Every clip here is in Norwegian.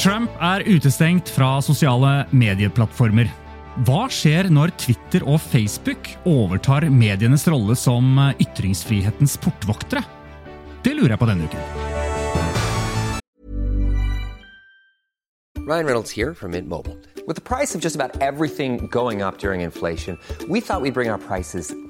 Trump er utestengt fra sosiale medieplattformer. Hva skjer når Twitter og Facebook overtar medienes rolle som ytringsfrihetens portvoktere? Det lurer jeg på denne uken. Ryan Reynolds her fra Mint Mobile. Med prisen på nesten alt som går opp under inflasjonen, trodde vi at vi skulle bringe prisene prices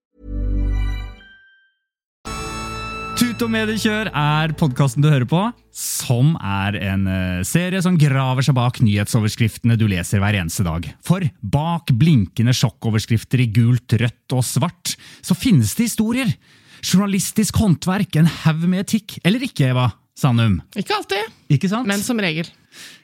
Mediekjør er podkasten du hører på, som er en eh, serie som graver seg bak nyhetsoverskriftene du leser hver eneste dag. For bak blinkende sjokkoverskrifter i gult, rødt og svart, så finnes det historier. Journalistisk håndverk, en haug med etikk, eller ikke, Eva Sandum? Ikke alltid, Ikke sant? men som regel.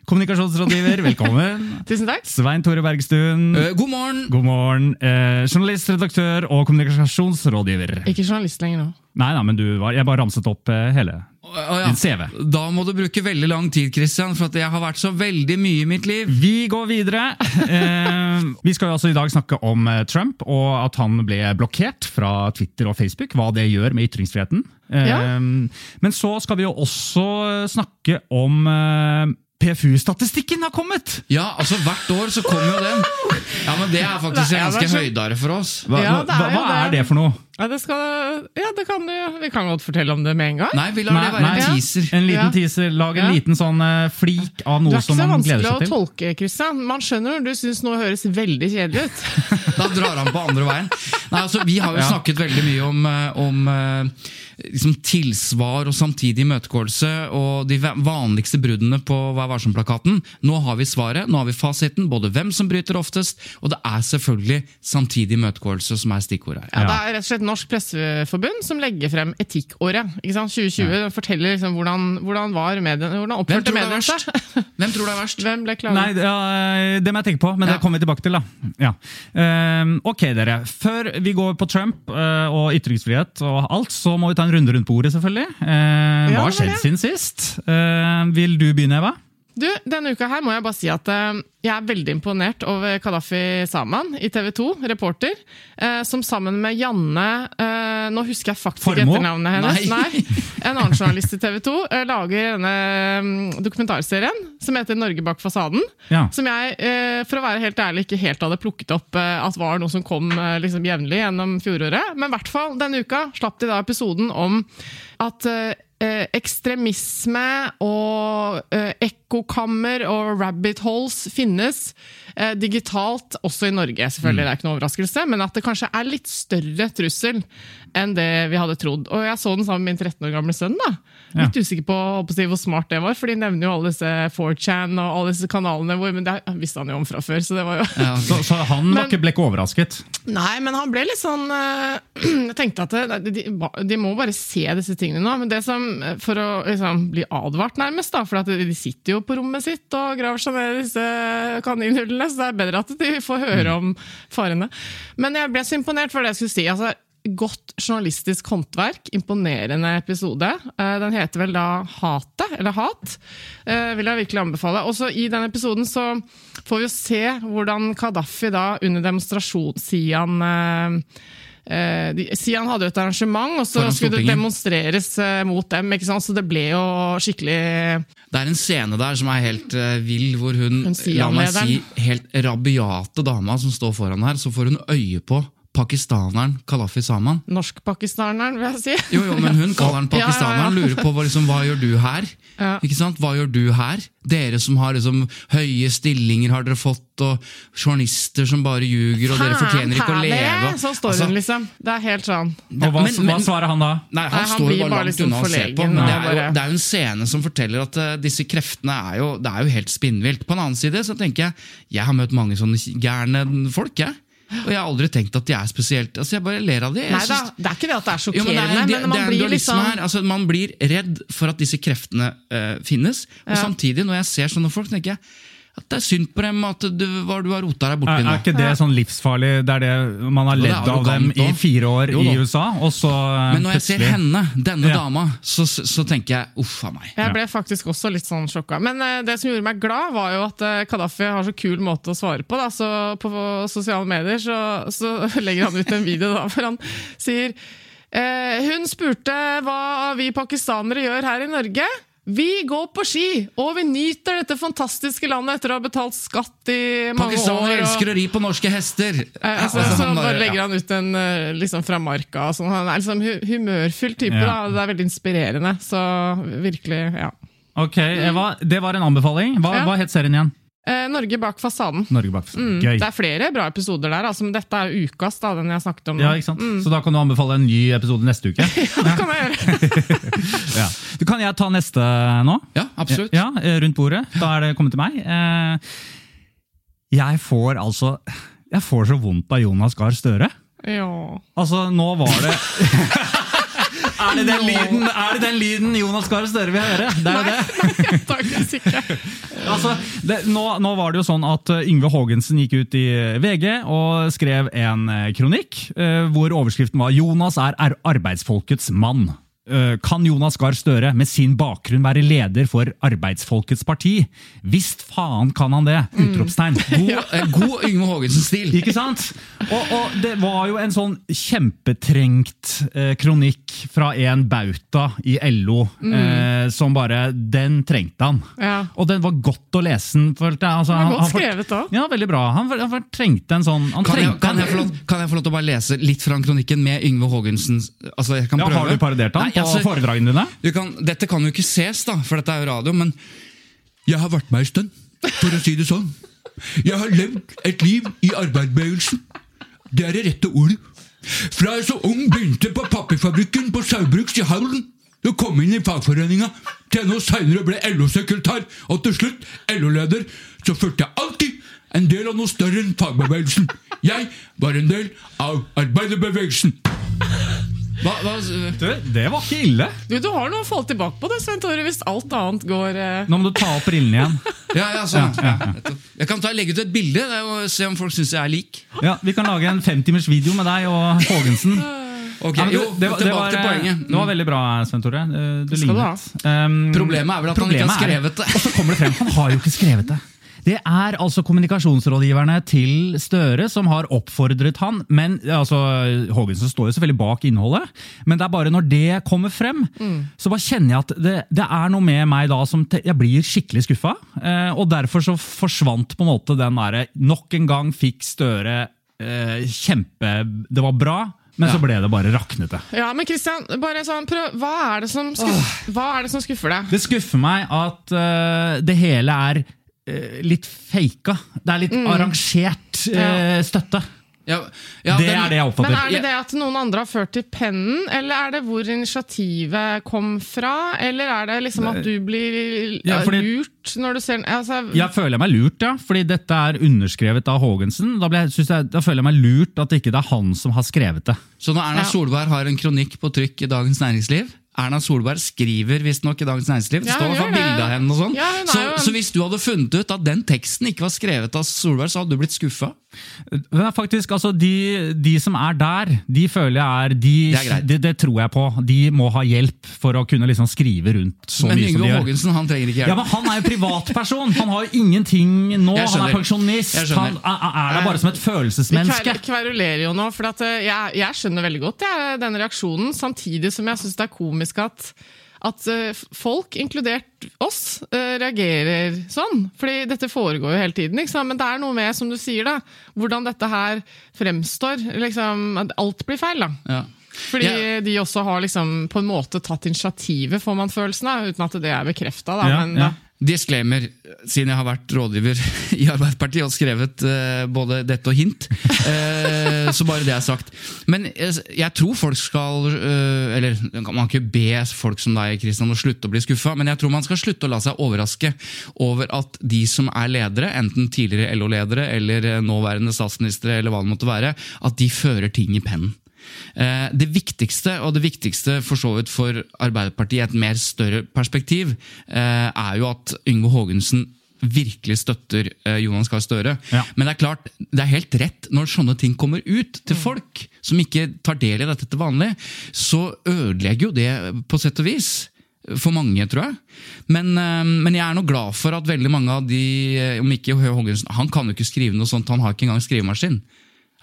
Kommunikasjonsrådgiver, velkommen. Tusen takk. Svein Tore Bergstuen. Eh, god morgen! God morgen. Eh, journalist, redaktør og kommunikasjonsrådgiver. Ikke journalist lenger nå. Nei, nei, men du var, jeg bare ramset opp eh, hele Å, ja. din CV. Da må du bruke veldig lang tid, Christian, for at jeg har vært så veldig mye i mitt liv. Vi går videre. Eh, vi skal jo altså i dag snakke om eh, Trump og at han ble blokkert fra Twitter og Facebook. Hva det gjør med ytringsfriheten. Eh, Ja. Men så skal vi jo også snakke om eh, PFU-statistikken har kommet! Ja, altså Hvert år så kommer jo den. Ja, men Det er faktisk en ganske høydare for oss. Hva, er hva, hva er det. det for noe? Ja, det, skal, ja, det kan du Vi kan godt fortelle om det med en gang. Nei, vi lar det være en teaser. En liten Ja. teaser. Lag en Ja. liten sånn eh, flik av Det er ikke så vanskelig å tolke, Kristian. Man skjønner når du syns noe høres veldig kjedelig ut. Da drar han på andre veien. Nei, altså Vi har jo Ja. snakket veldig mye om, eh, om eh, liksom tilsvar og samtidig imøtegåelse og de vanligste bruddene på Vær varsom-plakaten. Nå har vi svaret, nå har vi fasiten. Både hvem som bryter oftest, og det er selvfølgelig samtidig imøtegåelse som er stikkordet her. Ja, Ja. Det er rett og slett Norsk Presseforbund som legger frem Etikkåret. Ikke sant? 2020 ja. forteller liksom hvordan, hvordan var mediene, hvordan oppførte mediene seg. Hvem tror det er verst? Hvem ble Nei, ja, det må jeg tenke på, men Ja. det kommer vi tilbake til. da. Ja. Ehm, ok, dere. Før vi går på Trump uh, og ytringsfrihet og alt, så må vi ta en runde rundt bordet, selvfølgelig. Uh, hva har skjedd siden sist? Uh, vil du begynne, Eva? Du, Denne uka her må jeg bare si at eh, jeg er veldig imponert over Kadafi Saman i TV 2, reporter, eh, som sammen med Janne eh, Nå husker jeg faktisk ikke etternavnet hennes. Nei. En annen journalist i TV 2 eh, lager denne mm, dokumentarserien som heter 'Norge bak fasaden'. Ja. Som jeg, for å være helt ærlig, ikke helt hadde plukket opp at var noe som kom liksom jevnlig gjennom fjoråret. Men i hvert fall denne uka slapp de da episoden om at ekstremisme og eh, ekkokammer og rabbit holes finnes eh, digitalt også i Norge. selvfølgelig, Det er ikke noe overraskelse, men at det kanskje er litt større trussel enn det vi hadde trodd. Og Jeg så den sammen med min 13 år gamle sønn. da. Litt usikker på, på hvor smart det var, for de nevner jo alle disse 4chan og alle disse kanalene. Hvor, men det visste han jo om fra før. så det var jo... Ja, Så, så han var Men- ikke, overrasket? Nei, men han ble litt sånn øh, Jeg tenkte at det, de, de må bare se disse tingene nå. Men det som, eh, for å liksom, bli advart, nærmest, da, for de sitter jo på rommet sitt og graver seg ned i disse kaninhullene, så det er bedre at de får høre om farene. Men jeg ble så imponert for det jeg skulle si. altså Godt journalistisk håndverk. Imponerende episode. Eh, Den heter vel da Hatet, eller Hat. eh, Vil jeg virkelig anbefale. Også I den episoden så får vi jo se hvordan Kadafi da under demonstrasjonssiden eh, de, Sian hadde jo et arrangement, og så skulle det demonstreres mot dem. ikke sant? Så det ble jo skikkelig Det er en scene der som er helt eh, vill, hvor Hun la meg si, helt rabiate dama som står foran her, så får hun øye på pakistaneren Kalafi Saman. Norsk-pakistaneren, vil jeg si. Jo, jo, men hun kaller han pakistaneren, lurer på hva, liksom, hva gjør du her? Ja. Ikke sant? Hva gjør du her? Dere som har liksom, høye stillinger har dere fått, og journalister som bare ljuger, og dere fortjener ikke å leve. Sånn står Altså, hun, liksom. Det er helt sånn. Og hva, men- men- hva svarer han da? Nei, han, Nei, han står jo bare bare langt liksom unna og ser på. Men det er, jo, bare- det er jo en scene som forteller at uh, disse kreftene er jo, det er jo helt spinnvilt. På en annen side så tenker jeg jeg har møtt mange sånne gærne folk, jeg. Og jeg har aldri tenkt at de er spesielt altså Jeg bare ler av de. Nei da, det er ikke det at det er jo, men det sjokkerende, men, man blir liksom her. Altså, man blir redd for at disse kreftene uh, finnes. Og Ja. samtidig, når jeg ser sånne folk, tenker jeg at det er synd på dem at du, hva du har rota deg borti nå. er ikke det sånn livsfarlig? Det er det man har ledd av dem i fire år Jo i. USA, og så eh, Men når jeg ser henne, denne Ja. dama, så, så tenker jeg uff a meg. Jeg ble faktisk også litt sånn sjokka. Men uh, det som gjorde meg glad, var jo at Gaddafi har så kul måte å svare på. Da. Så på sosiale medier så, så legger han ut en video da, hvor han sier uh, Hun spurte hva vi pakistanere gjør her i Norge. Vi går på ski, og vi nyter dette fantastiske landet etter å ha betalt skatt i mange år. Pakistanere og- elsker å ri på norske hester! Eh, altså, Altså, så han bare legger han ut en eh, liksom fra marka. og Sånn. Han er liksom humørfull type. Ja. Da. Det er veldig inspirerende. Så virkelig, ja. Ok, Eva, Det var en anbefaling. Hva, Ja. hva het serien igjen? Eh, Norge bak fasaden. Norge bak Mm, Gøy. Det er flere bra episoder der, altså, men dette er ukas, da, den jeg snakket om. Ja, ikke sant? Så da kan du anbefale en ny episode neste uke? ja, Det kan jeg gjøre. ja. Du, Kan jeg ta neste nå? Ja, absolutt. Ja, eh, Rundt bordet. Da er det kommet til meg. Eh, Jeg får altså Jeg får så vondt av Jonas Gahr Støre. Ja. Altså, nå var det er, det den lyden, er det den lyden Jonas Gahr Støre vil høre? Det er jo det. Ikke. Altså, det, nå, nå var det jo sånn at uh, Yngve Haagensen gikk ut i VG og skrev en uh, kronikk hvor overskriften var 'Jonas er arbeidsfolkets mann'. Uh, Kan Jonas Gahr Støre med sin bakgrunn være leder for Arbeidsfolkets parti? Visst faen kan han det! Utropstegn. God, eh, god Yngve Haagensen-stil. Ikke sant? Og, og det var jo en sånn kjempetrengt eh, kronikk fra en bauta i LO, eh, som bare Den trengte han. Ja. Og den var godt å lese den, følte jeg. Altså, han- godt skrevet også. Ja, veldig bra. Han, han, trengte en sånn han Kan jeg, trengte kan, jeg kan jeg få lov til å bare lese litt fra kronikken med Yngve Haagensen? Altså, jeg kan ja. Har du parodiert han Nei, på altså, foredragene dine? du kan, dette kan jo ikke ses, da, for dette er jo radio, men jeg har vært med en stund, for å si det sånn. Jeg har levd et liv i arbeidsbevegelsen. Det er det rette ordet. Fra jeg så ung begynte på papirfabrikken på Saubruks i Halden, og kom inn i fagforeninga, til jeg nå seinere ble LO-sekretær, og til slutt LO-leder, så følte jeg alltid en del av noe større enn fagbevegelsen. Jeg var en del av arbeiderbevegelsen. Hva, hva, Du, det var ikke ille! Du, du har noe å falle tilbake på, det, Svein Tore, hvis alt annet går eh, Nå må du ta opp brillene igjen. Ja, ja, sånn. ja. Jeg kan ta, legge ut et bilde er se om folk syns jeg er lik. Ja, Vi kan lage en femtimers video med deg og Haagensen. Okay, Ja, du, jo, det, var- det, var, til poenget. det var veldig bra, Svein Tore. Eh, Du lignet. Um, Problemet er vel at han ikke har skrevet det. Og så kommer det frem, han har jo ikke skrevet det. Det er altså kommunikasjonsrådgiverne til Støre som har oppfordret han, men altså, Haagensen står jo selvfølgelig bak innholdet, men det er bare når det kommer frem, så bare kjenner jeg at det, det er noe med meg da som jeg blir skikkelig skuffa, eh, og derfor så forsvant på en måte den derre Nok en gang fikk Støre eh, kjempe Det var bra, men så ble det bare raknete. Ja, men Christian, bare sånn, prøv, hva, er det som skuff, hva er det som skuffer deg? Det skuffer meg at uh, det hele er litt faka. Det er litt arrangert eh, støtte. Ja, ja, det den- er det jeg oppfatter. Men. Er det det at noen andre har ført til pennen, eller er det hvor initiativet kom fra? Eller er det liksom at du blir Ja, fordi- lurt når du ser altså, Jeg føler meg lurt, ja, fordi dette er underskrevet av Haagensen. Da, da føler jeg meg lurt at det ikke er han som har skrevet det. Så når Erna. Solberg har en kronikk på trykk i Dagens Næringsliv Erna Solberg skriver visstnok i Dagens Næringsliv. Det Ja, står i hvert bilde av henne og sånn. Ja, så, så hvis du hadde funnet ut at den teksten ikke var skrevet av Solberg, så hadde du blitt skuffa? Men faktisk, altså, de, de som er der, de føler jeg er de, Det er det, det tror jeg på. De må ha hjelp for å kunne liksom skrive rundt så Men mye som de gjør. Haagensen han trenger ikke Ja, hjelp. men Han er jo privatperson! Han har jo ingenting nå. Han er pensjonist. Han er, er der bare som et følelsesmenneske. Vi kverulerer jo nå, for at, eh, jeg, jeg skjønner veldig godt jeg, den reaksjonen, samtidig som jeg syns det er komisk at at eh, folk, inkludert oss, eh, reagerer sånn. Fordi dette foregår jo hele tiden. Men det er noe med, som du sier, da, hvordan dette her fremstår. Liksom, at alt blir feil. da. Ja. Fordi Ja. de også har liksom på en måte tatt initiativet, får man følelsen av, uten at det er bekrefta. Ja, men, ja. Disclaimer, siden jeg har vært rådgiver i Arbeiderpartiet og skrevet uh, både dette og hint. Uh, så bare det er sagt. Men jeg, jeg tror folk skal uh, Eller man kan ikke be folk som deg Kristian, å slutte å bli skuffa, men jeg tror man skal slutte å la seg overraske over at de som er ledere, enten tidligere LO-ledere eller eh, nåværende statsministre, eller hva det måtte være, at de fører ting i pennen. Eh, Det viktigste, og det viktigste for så vidt for Arbeiderpartiet i et mer større perspektiv, eh, er jo at Yngve Haagensen virkelig støtter eh, Jonas Gahr Støre. Ja. Men det er klart, det er helt rett når sånne ting kommer ut til folk som ikke tar del i dette til vanlig, så ødelegger jo det på sett og vis. For mange, tror jeg. Men, men jeg er nå glad for at veldig mange av de Om ikke Haagensen Han kan jo ikke skrive noe sånt, han har ikke engang skrivemaskin.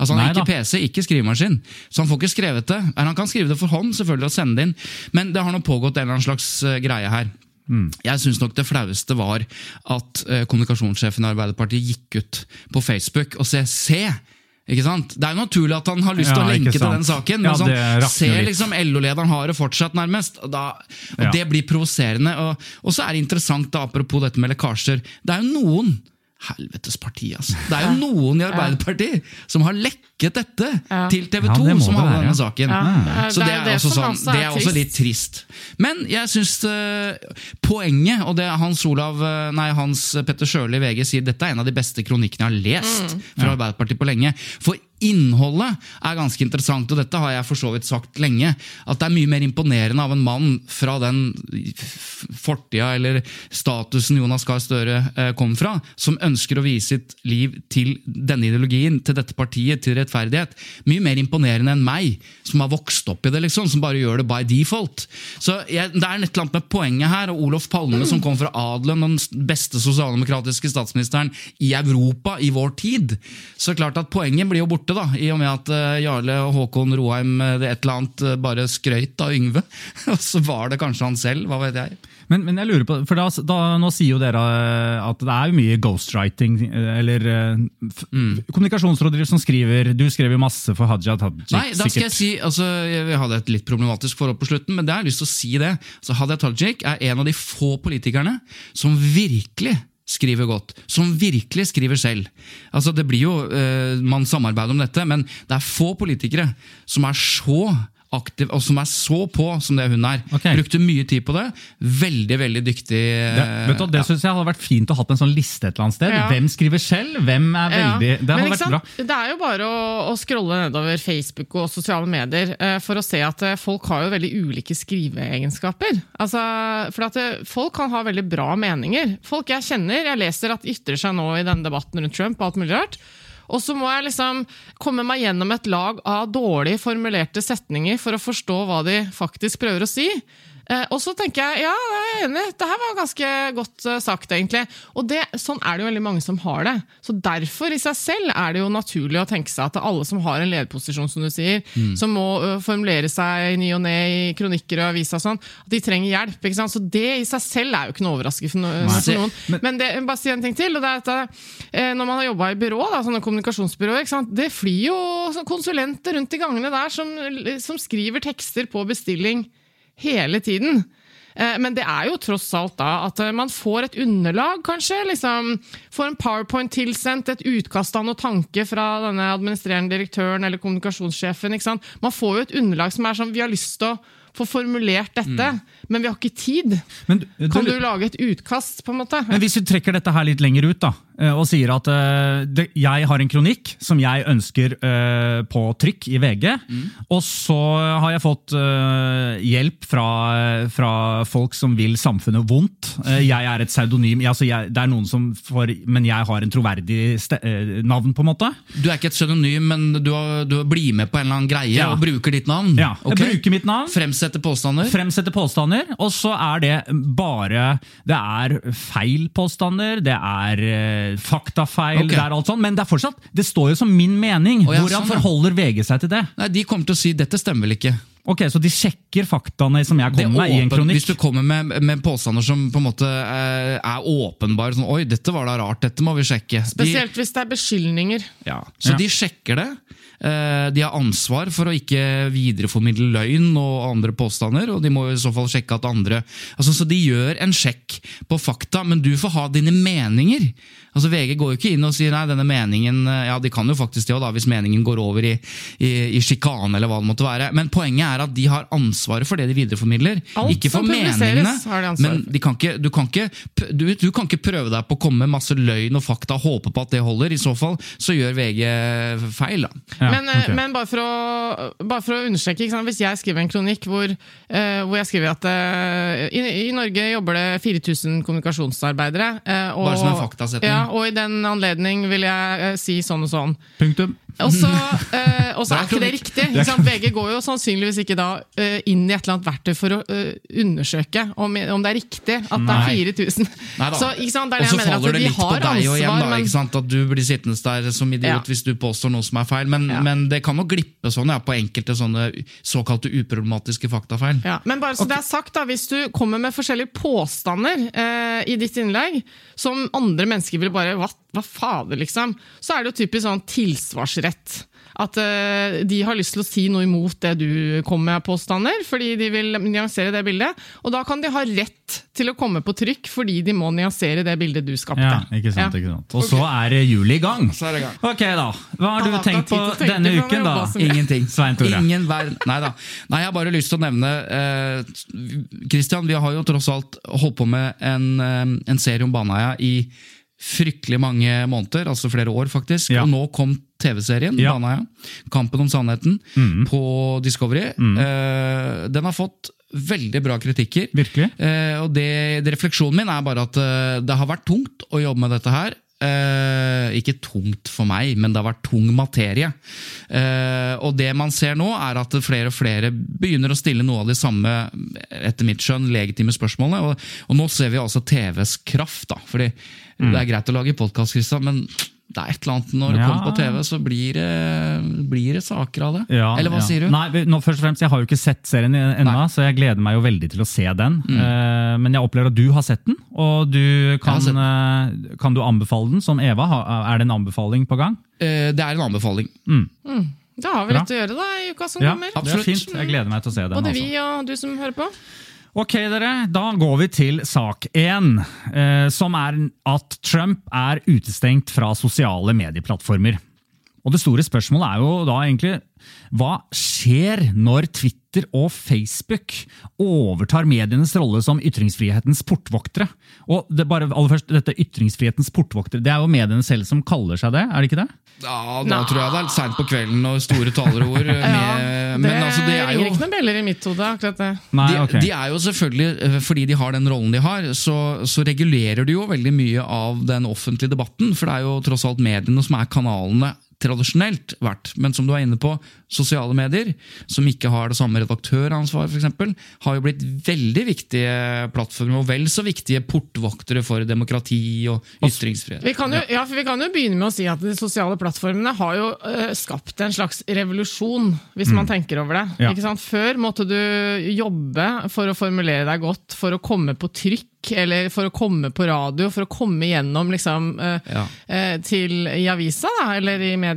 Altså Han har ikke. PC, ikke skrivemaskin, så han får ikke skrevet det. Han kan skrive det for hånd selvfølgelig og sende det inn, men det har nå pågått en eller annen slags eh, greie her. Jeg syns nok det flaueste var at eh, kommunikasjonssjefen i Arbeiderpartiet gikk ut på Facebook og se, se ikke sant? Det er jo naturlig at han har lyst til Ja, å lenke til den saken, Ja, men sånn, se liksom LO-lederen har det fortsatt, nærmest. Og, da, og Ja. Det blir provoserende. Og, og så er det interessant, da, apropos dette med lekkasjer. Det er jo noen Helvetes parti, altså. Det er jo noen i Arbeiderpartiet som har lekket dette Ja. til TV 2, Ja, det som handler om denne saken. Ja, er- Så det det er det også, sånn, det er også litt trist. Men jeg syns uh, poenget, og det Hans Olav, eh, nei, Hans Petter Sjøli i VG sier dette er en av de beste kronikkene jeg har lest fra Arbeiderpartiet på lenge. For innholdet er ganske interessant, og dette har jeg for så vidt sagt lenge. At det er mye mer imponerende av en mann fra den fortida eller statusen Jonas Gahr Støre eh, kom fra, som ønsker å vise sitt liv til denne ideologien, til dette partiet, til rettferdighet. Mye mer imponerende enn meg, som har vokst opp i det, liksom, som bare gjør det by default. Så jeg, Det er et med poenget her, og Olof Palme, som kom fra adelen, den beste sosialdemokratiske statsministeren i Europa i vår tid. Så klart at poenget blir jo borte, da, i og med at eh, Jarle og Håkon Roheim eh, det et eller annet eh, bare skrøyt av Yngve. Og så var det kanskje han selv, hva vet jeg. Men, men jeg lurer på, for da, da, Nå sier jo dere at det er mye ghostwriting, eller f- kommunikasjonsrådgiver som skriver Du skrev jo masse for Haja Tajik. Nei, da skal sikkert. jeg si, altså, jeg hadde et litt problematisk forhold på slutten, men det har jeg lyst til å si det. Så Hadia Tajik er en av de få politikerne som virkelig skriver godt, som virkelig skriver selv. Altså, det blir jo, eh, Man samarbeider om dette, men det er få politikere som er så aktiv, og som er så på som det hun er. Okay. Brukte mye tid på det. Veldig, veldig dyktig. Det, vet du, det ja. synes jeg hadde vært fint å ha en sånn liste et eller annet sted. Ja. Hvem skriver selv? Hvem er Ja. Det hadde vært sant? bra. Det er jo bare å, å scrolle nedover Facebook og sosiale medier eh, for å se at eh, folk har jo veldig ulike skriveegenskaper. Altså, for at eh, Folk kan ha veldig bra meninger. Folk jeg kjenner, jeg leser at ytrer seg nå i denne debatten rundt Trump og alt mulig rart. Og så må jeg liksom komme meg gjennom et lag av dårlig formulerte setninger for å forstå hva de faktisk prøver å si. Eh, og så tenker jeg ja, jeg er enig, det her var ganske godt eh, sagt, egentlig. Og det, sånn er det jo veldig mange som har det. Så derfor i seg selv er det jo naturlig å tenke seg at alle som har en lederposisjon, som du sier, som må formulere seg i ny og ne i kronikker og aviser og sånn, at de trenger hjelp. ikke sant? Så det i seg selv er jo ikke noe overraskende for, no Nei. for noen. Men, det, bare si en ting til. og det er at eh, Når man har jobba i byrå, da, sånne kommunikasjonsbyråer, ikke sant? det flyr jo konsulenter rundt i gangene der som, som skriver tekster på bestilling hele tiden. Eh, Men det er jo tross alt da at eh, man får et underlag, kanskje. liksom Får en powerpoint tilsendt, et utkast av noe tanke fra denne administrerende direktøren eller kommunikasjonssjefen. ikke sant? Man får jo et underlag som er sånn Vi har lyst til å få formulert dette, men vi har ikke tid. Men du- Kan du lage et utkast, på en måte? Men hvis du trekker dette her litt lenger ut da, og sier at uh, jeg har en kronikk som jeg ønsker uh, på trykk i VG, og så har jeg fått uh, hjelp fra, fra folk som vil samfunnet vondt. Eh, jeg er et pseudonym, altså jeg, det er noen som får, men jeg har en troverdig eh, navn på en måte. Du er ikke et pseudonym, men du, har, du blir med på en eller annen greie Ja. og bruker ditt navn. Ja, jeg bruker mitt navn. Fremsetter påstander. Fremsetter påstander, og så er det bare Det er feil påstander, det er eh, faktafeil, okay. det er alt sånt, men det er fortsatt Det står jo som min mening. Oh, ja, Hvordan sånn, forholder VG seg til det? Nei, De kommer til å si 'dette stemmer vel ikke'. Ok, Så de sjekker faktaene som jeg er kommer med i en kronikk? Hvis du kommer med, med påstander som på en måte eh, er åpenbare, sånn 'oi, dette var da rart, dette må vi sjekke'. De, Spesielt hvis det er beskyldninger. ja. Så Ja. de sjekker det. Eh, De har ansvar for å ikke videreformidle løgn og andre påstander, og de må i så fall sjekke at andre altså, Så de gjør en sjekk på fakta, men du får ha dine meninger. Altså VG går jo ikke inn og sier nei, denne meningen eh, Ja, de kan jo faktisk det òg, hvis meningen går over i, i, i sjikane eller hva det måtte være. Men poenget er at de har ansvaret for det de videreformidler. Alt ikke for meningene, har de ansvar men de kan ikke, du, kan ikke, du, du kan ikke prøve deg på å komme med masse løgn og fakta og håpe på at det holder. I så fall så gjør VG feil. da. Ja, men, okay. men bare for å, bare for å understreke, ikke sant? hvis jeg skriver en kronikk hvor, uh, hvor jeg skriver at uh, i, i Norge jobber det 4000 kommunikasjonsarbeidere. uh, og, Bare som en faktasetning. Ja, og i den anledning vil jeg eh, si sånn og sånn. Punktum. Og så, eh, er ikke det riktig. Ikke? VG går jo sannsynligvis ikke da uh, inn i et eller annet verktøy for å uh, undersøke om, om det er riktig at det er 4000. Neida. Så ikke sant? det er Og så faller det litt på deg og igjen, da, men at du blir sittende der som idiot Ja. hvis du påstår noe som er feil. Men, Ja. men det kan jo glippe sånn ja, på enkelte sånne såkalte uproblematiske faktafeil. Ja, men bare så det er sagt da, Hvis du kommer med forskjellige påstander uh, i ditt innlegg, som andre mennesker vil bare Hva, hva fader, liksom? Så er det jo typisk sånn tilsvarsrett. At uh, de har lyst til å si noe imot det du kommer med av påstander, fordi de vil nyansere det bildet. Og da kan de ha rett til å komme på trykk, fordi de må nyansere det bildet du skapte. Ja, ikke sant, Ja. ikke sant. Og så er det juli i gang. Så er det gang. Ok, da. Hva har Han du tenkt på denne uken, da? Ingenting. Svein Tore. Ingen verden. Nei da. Nei, jeg har bare lyst til å nevne Kristian, Christian, vi har jo tross alt holdt på med en, uh, en serie om Baneheia i fryktelig mange måneder, altså flere år faktisk. Ja. Og nå kom TV-serien Ja. Baneheia, Kampen om sannheten, på Discovery. Eh, den har fått veldig bra kritikker. Virkelig? Uh, og det, det refleksjonen min er bare at uh, det har vært tungt å jobbe med dette her. Ikke tungt for meg, men det har vært tung materie. Og det man ser nå, er at flere og flere begynner å stille noe av de samme, etter mitt skjønn, legitime spørsmålene. Og, og nå ser vi altså TVs kraft. da, fordi Mm. Det er greit å lage podkast, men det er et eller annet når det Ja. kommer på TV, så blir det, blir det saker av det. Ja, Eller hva ja. sier du? Nei, nå først og fremst, Jeg har jo ikke sett serien ennå, så jeg gleder meg jo veldig til å se den. Eh, men jeg opplever at du har sett den, og du kan, eh, kan du anbefale den som Eva? Er det en anbefaling på gang? Uh, det er en anbefaling. Da har vi Bra. litt å gjøre da, i uka som Ja, kommer. det er absolutt. fint. Jeg gleder meg til å se den. Både altså. vi og du som hører på. Ok, dere, da går vi til sak én, eh, som er at Trump er utestengt fra sosiale medieplattformer. Og det store spørsmålet er jo da egentlig hva skjer når Twitter og Facebook overtar medienes rolle som ytringsfrihetens portvoktere? Og det bare, aller først, dette ytringsfrihetens portvoktere, det er jo mediene selv som kaller seg det, er det ikke det? Ja, Da tror jeg det er seint på kvelden og store talerord. med- men altså, det er ringer jo ikke noen beller i mitt hode, akkurat det. Nei, de, de er jo selvfølgelig, eh, fordi de har den rollen de har, så, så regulerer de jo veldig mye av den offentlige debatten. For det er jo tross alt mediene som er kanalene tradisjonelt vært. Men som du er inne på, sosiale medier, som ikke har det samme redaktøransvaret, f.eks., har jo blitt veldig viktige plattformer, og vel så viktige portvoktere for demokrati og ytringsfrihet. Vi kan, jo, ja, for vi kan jo begynne med å si at de sosiale plattformene har jo eh, skapt en slags revolusjon, hvis man tenker over det. Ja. Ikke sant? Før måtte du jobbe for å formulere deg godt, for å komme på trykk, eller for å komme på radio, for å komme gjennom liksom, eh, Ja. eh, til i avisa da, eller i media.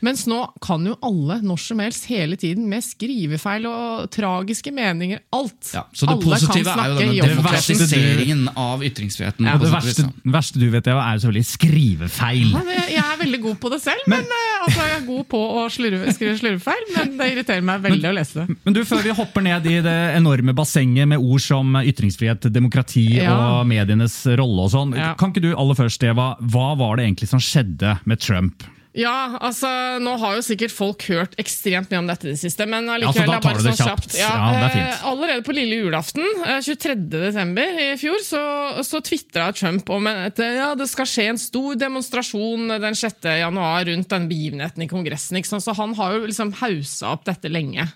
Mens nå kan jo alle når som helst hele tiden med skrivefeil og tragiske meninger. Alt! Ja, så det alle kan positive er jo denne demokratiseringen av ytringsfriheten. Ja, det verste, verste du vet, Eva, er jo selvfølgelig skrivefeil. Ja, det- Jeg er veldig god på det selv, men, men altså, jeg er god på å slurve, skrive slurvefeil. Men det irriterer meg veldig å lese det. Men du, Før vi hopper ned i det enorme bassenget med ord som ytringsfrihet, demokrati Ja. og medienes rolle og sånn, Ja. kan ikke du aller først, Eva, hva var det egentlig som skjedde med Trump? Ja, altså, Nå har jo sikkert folk hørt ekstremt mye om dette i det siste, men Ja, allikevel det er bare sånn kjapt. kjapt. Ja, fint. eh, allerede på lille julaften, eh, 23. desember i fjor, så, så tvitra Trump om at ja, det skal skje en stor demonstrasjon den 6. januar rundt den begivenheten i Kongressen. Så han har jo liksom hausa opp dette lenge.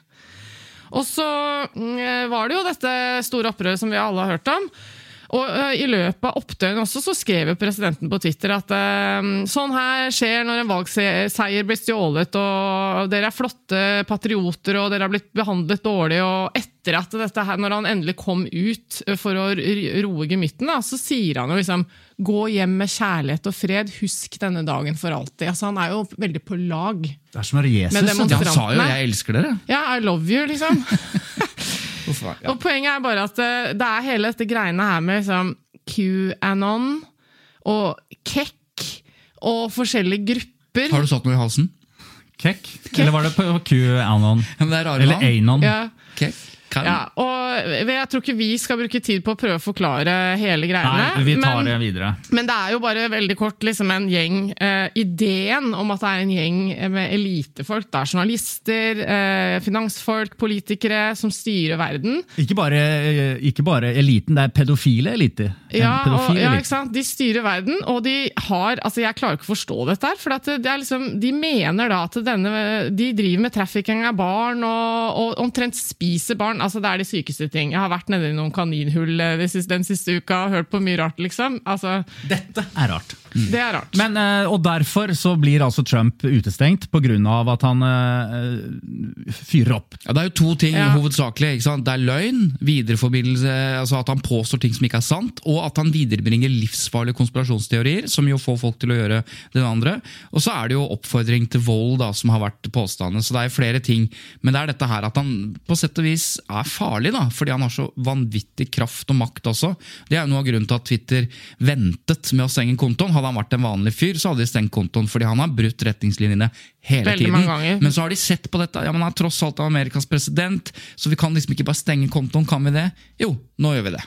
Og så mm, var det jo dette store opprøret som vi alle har hørt om. Og eh, I løpet av opptøyene også så skrev jo presidenten på Twitter at eh, sånn her skjer når en valgseier blir stjålet, og dere er flotte patrioter, og dere har blitt behandlet dårlig. og etter at dette her, Når han endelig kom ut for å roe gemytten, da, så sier han jo liksom Gå hjem med kjærlighet og fred, husk denne dagen for alltid. Altså Han er jo veldig på lag. Det er som Jesus. Ja, han sa jo 'jeg elsker dere'. Ja, I love you, liksom. Hvorfor? Ja. Og Poenget er bare at eh, det er hele dette greiene her med liksom, QAnon og KEK og forskjellige grupper. Har du satt noe i halsen? Kekk? Eller var det på QAnon? Ja, det er rare Eller. Anon? Ja, Ok. Kan- ja, og Jeg tror ikke vi skal bruke tid på å prøve å forklare hele greiene. Nei, vi tar men, det videre. men det er jo bare veldig kort liksom en gjeng uh, Ideen om at det er en gjeng med elitefolk, det er journalister, uh, finansfolk, politikere, som styrer verden. Ikke bare, ikke bare eliten, det er pedofile elite. Ja, Ja, og, ja, ikke sant? De styrer verden, og de har altså Jeg klarer ikke å forstå dette her. For det er liksom, de mener da at denne, de driver med trafficking av barn og, og omtrent spiser barn. Altså Det er de sykeste ting. Jeg har vært nede i noen kaninhull eh, siste, den siste uka og hørt på mye rart, liksom. Altså, Dette er rart. Det er rart. Men, eh, og derfor så blir altså Trump utestengt pga. at han øh, fyrer opp. Ja, det er jo to ting Ja. hovedsakelig. ikke sant? Det er løgn, videreforbindelse, altså at han påstår ting som ikke er sant, og at han viderebringer livsfarlige konspirasjonsteorier, som jo får folk til å gjøre det andre. Og så er det jo oppfordring til vold, da, som har vært påstandene. Så det er flere ting. Men det er dette her at han på sett og vis er farlig, da, fordi han har så vanvittig kraft og makt også. Det er jo noe av grunnen til at Twitter ventet med å stenge kontoen. Hadde han vært en vanlig fyr, så hadde de stengt kontoen, fordi han har brutt retningslinjene hele Veldig tiden. Men så har de sett på dette. Ja, men Han er tross alt Amerikas president, så vi kan liksom ikke bare stenge kontoen. Kan vi det? Jo, nå gjør vi det.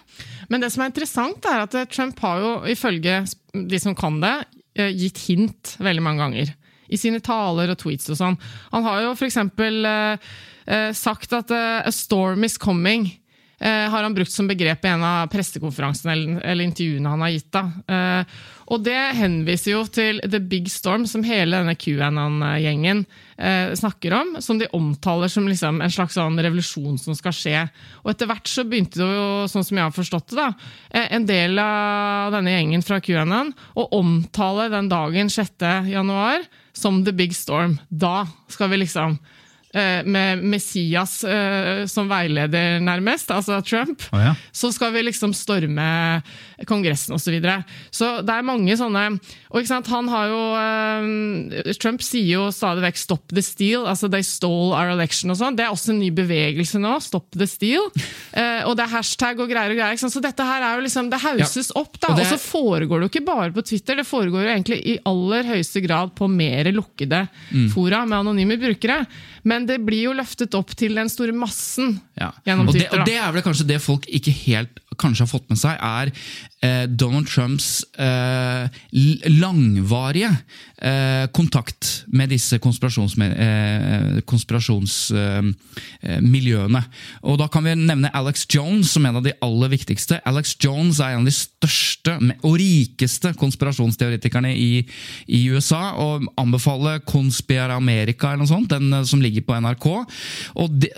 Men det som er interessant, er at eh, Trump har jo, ifølge de som kan det, eh, gitt hint veldig mange ganger. I sine taler og tweets og sånn. Han har jo for eksempel eh, sagt at eh, 'a storm is coming'. Eh, har han brukt som begrep i en av pressekonferansene eller, eller intervjuene han har gitt. da. Eh, og det henviser jo til The Big Storm, som hele denne QAnon-gjengen eh, snakker om. Som de omtaler som liksom en slags sånn revolusjon som skal skje. Og etter hvert så begynte det jo, sånn som jeg har forstått det, da, eh, en del av denne gjengen fra QAnon å omtale den dagen 6. januar som The Big Storm. Da skal vi liksom eh, med Messias eh, som veileder, nærmest, altså Trump, oh, ja. så skal vi liksom storme Kongressen osv. Så, videre. så det er mange sånne Og ikke sant, han har jo eh, Trump sier jo stadig vekk 'stop the steal', altså 'they stole our election' og sånn. Det er også en ny bevegelse nå. 'Stop the steal'. Eh, og det er hashtag og greier og greier. Så dette her er jo liksom Det hauses opp, da. og Og, så foregår det jo ikke bare på Twitter, det foregår jo egentlig i aller høyeste grad på mer lukkede Mm. fora med anonyme brukere. Men det blir jo løftet opp til den store massen Ja. gjennom og, det, Twitter. og det er vel kanskje det folk ikke helt kanskje har fått med seg, er Donald Trumps eh, langvarige eh, kontakt med disse konspirasjonsmiljøene. Eh. Eh, og da kan vi nevne Alex Jones som en av de aller viktigste. Alex Jones er en av de største og rikeste konspirasjonsteoretikerne i, i USA. og Anbefaler Conspira America eller noe sånt, den eh, som ligger på NRK. og det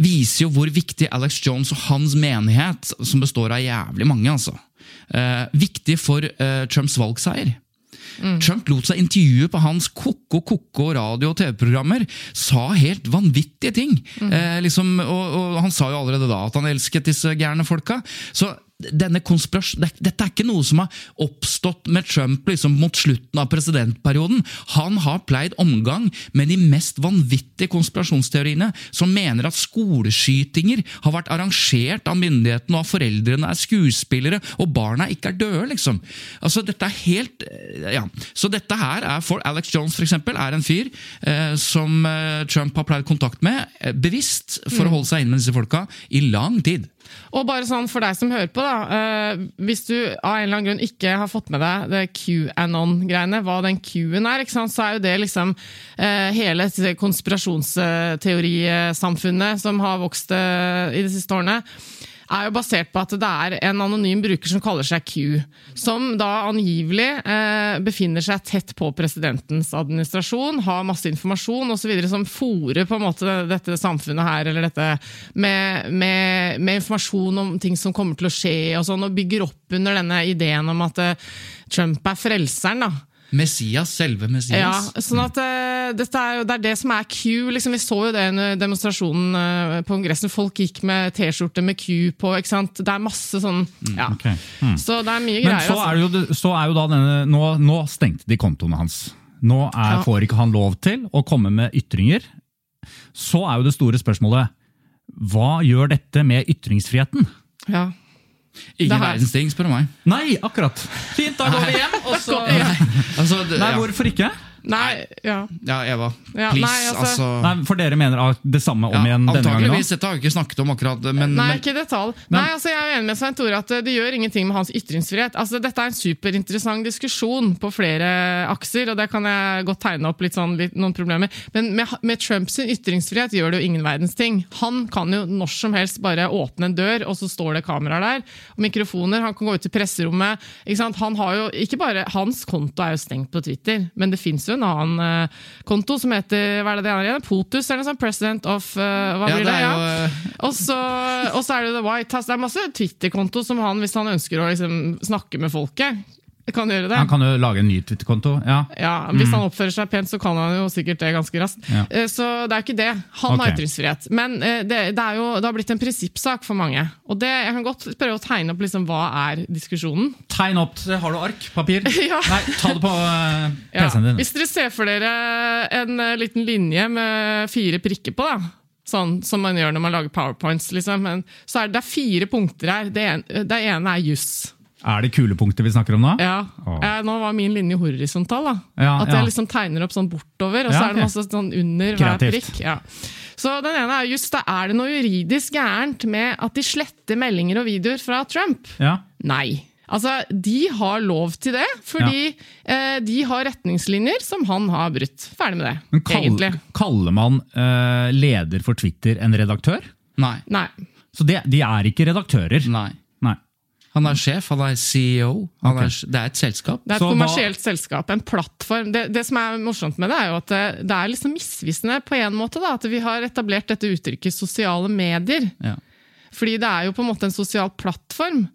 viser jo hvor viktig Alex Jones og hans menighet, som består av jævlig mange, altså, eh, viktig for eh, Trumps valgseier. Trump lot seg intervjue på hans ko-ko-ko radio- og TV-programmer. Sa helt vanvittige ting. Eh, liksom, og, og Han sa jo allerede da at han elsket disse gærne folka. Så denne konspirasjon, Dette er ikke noe som har oppstått med Trump liksom mot slutten av presidentperioden. Han har pleid omgang med de mest vanvittige konspirasjonsteoriene, som mener at skoleskytinger har vært arrangert av myndighetene, og at foreldrene er skuespillere, og barna ikke er døde, liksom. Altså, dette er helt eh, Ja. Så dette her er for Alex Jones, for eksempel, er en fyr eh, som eh, Trump har pleid kontakt med, eh, bevisst, for å holde seg inne med disse folka, i lang tid. Og bare sånn for deg som hører på, da. eh, hvis du av en eller annen grunn ikke har fått med deg det QAnon-greiene, hva den Q-en er, sant? så er jo det liksom eh, hele konspirasjonsteorisamfunnet som har vokst eh, i de siste årene. Er jo basert på at det er en anonym bruker som kaller seg Q, som da angivelig eh, befinner seg tett på presidentens administrasjon, har masse informasjon osv. som fòrer på en måte dette samfunnet her, eller dette med, med, med informasjon om ting som kommer til å skje, og sånn, og bygger opp under denne ideen om at eh, Trump er frelseren. da. Messias, selve Messias. Ja, sånn at uh, er Det er det som er Q. Liksom, vi så jo det under demonstrasjonen uh, på Kongressen. Folk gikk med T-skjorte med Q på. ikke sant? Det er masse sånn ja. Okay. Mm. Så det er mye Men greier. så er, jo, så er jo da denne Nå, nå stengte de kontoene hans. Nå er, Ja. får ikke han lov til å komme med ytringer. Så er jo det store spørsmålet hva gjør dette med ytringsfriheten? altså. Ja. Ikke Det verdens ting, spør du meg. Nei, akkurat! Fint, da går vi hjem! Og så Altså, det, Nei, hvorfor ikke? Nei, ja. ja, Eva. Ja, Please, nei, altså- altså, Nei, For dere mener det samme om ja, igjen denne gangen? Antakeligvis. Dette har vi ikke snakket om akkurat. Men, Nei, men ikke i detalj. Nei, altså Jeg er enig med Svein Tore at det gjør ingenting med hans ytringsfrihet. Altså Dette er en superinteressant diskusjon på flere akser, og det kan jeg godt tegne opp litt sånn, litt, noen problemer. Men med, med Trumps ytringsfrihet gjør det jo ingen verdens ting. Han kan jo når som helst bare åpne en dør, og så står det kameraer der. og Mikrofoner. Han kan gå ut til presserommet. ikke sant? Han har jo, ikke bare, Hans konto er jo stengt på Twitter, men det fins jo en annen eh, konto som heter hva er det det er igjen? POTUS, eller noe sånt? President of uh, Hva Ja, blir det det? ja? eh, og så er det The White House. Det er masse Twitter-konto som han, hvis han ønsker å liksom snakke med folket, kan gjøre det. Han kan jo lage en ny Twitter-konto. ja. Ja, Hvis han oppfører seg pent, så kan han jo sikkert det ganske raskt. Ja. Eh, Så det er ikke det. Han har Ok. ytringsfrihet. Men eh, det, det, er jo, det har blitt en prinsippsak for mange. Og det, Jeg kan godt prøve å tegne opp liksom, hva er diskusjonen. Tegn opp. Har du ark? Papir? Ja. Nei, ta det på uh, PC-en din. Hvis dere ser for dere en uh, liten linje med fire prikker på, da. Sånn som man gjør når man lager powerpoints. Liksom. Men, så er det, det er fire punkter her. Det ene, det ene er juss. Er det kulepunkter vi snakker om nå? Ja. Eh, nå var min linje horisontal. da. Ja, At ja. jeg liksom tegner opp sånn bortover, og så Ja, er det masse sånn under hver prikk. Ja. Så den ene er just, da er det noe juridisk gærent med at de sletter meldinger og videoer fra Trump? Ja. Nei. Altså, De har lov til det, fordi eh, de har retningslinjer som han har brutt. Ferdig med det, Men kall, egentlig. kaller man eh, leder for Twitter en redaktør? Nei. Nei. Så det, de er ikke redaktører? Nei. Han er sjef, han er CEO. Han okay. er, det er et selskap. Det er et Så hva- kommersielt selskap, en plattform. Det, det som er morsomt med det, er jo at det, det er liksom misvisende på en måte da, at vi har etablert dette uttrykket sosiale medier. Ja. Fordi det er jo på en måte en sosial plattform.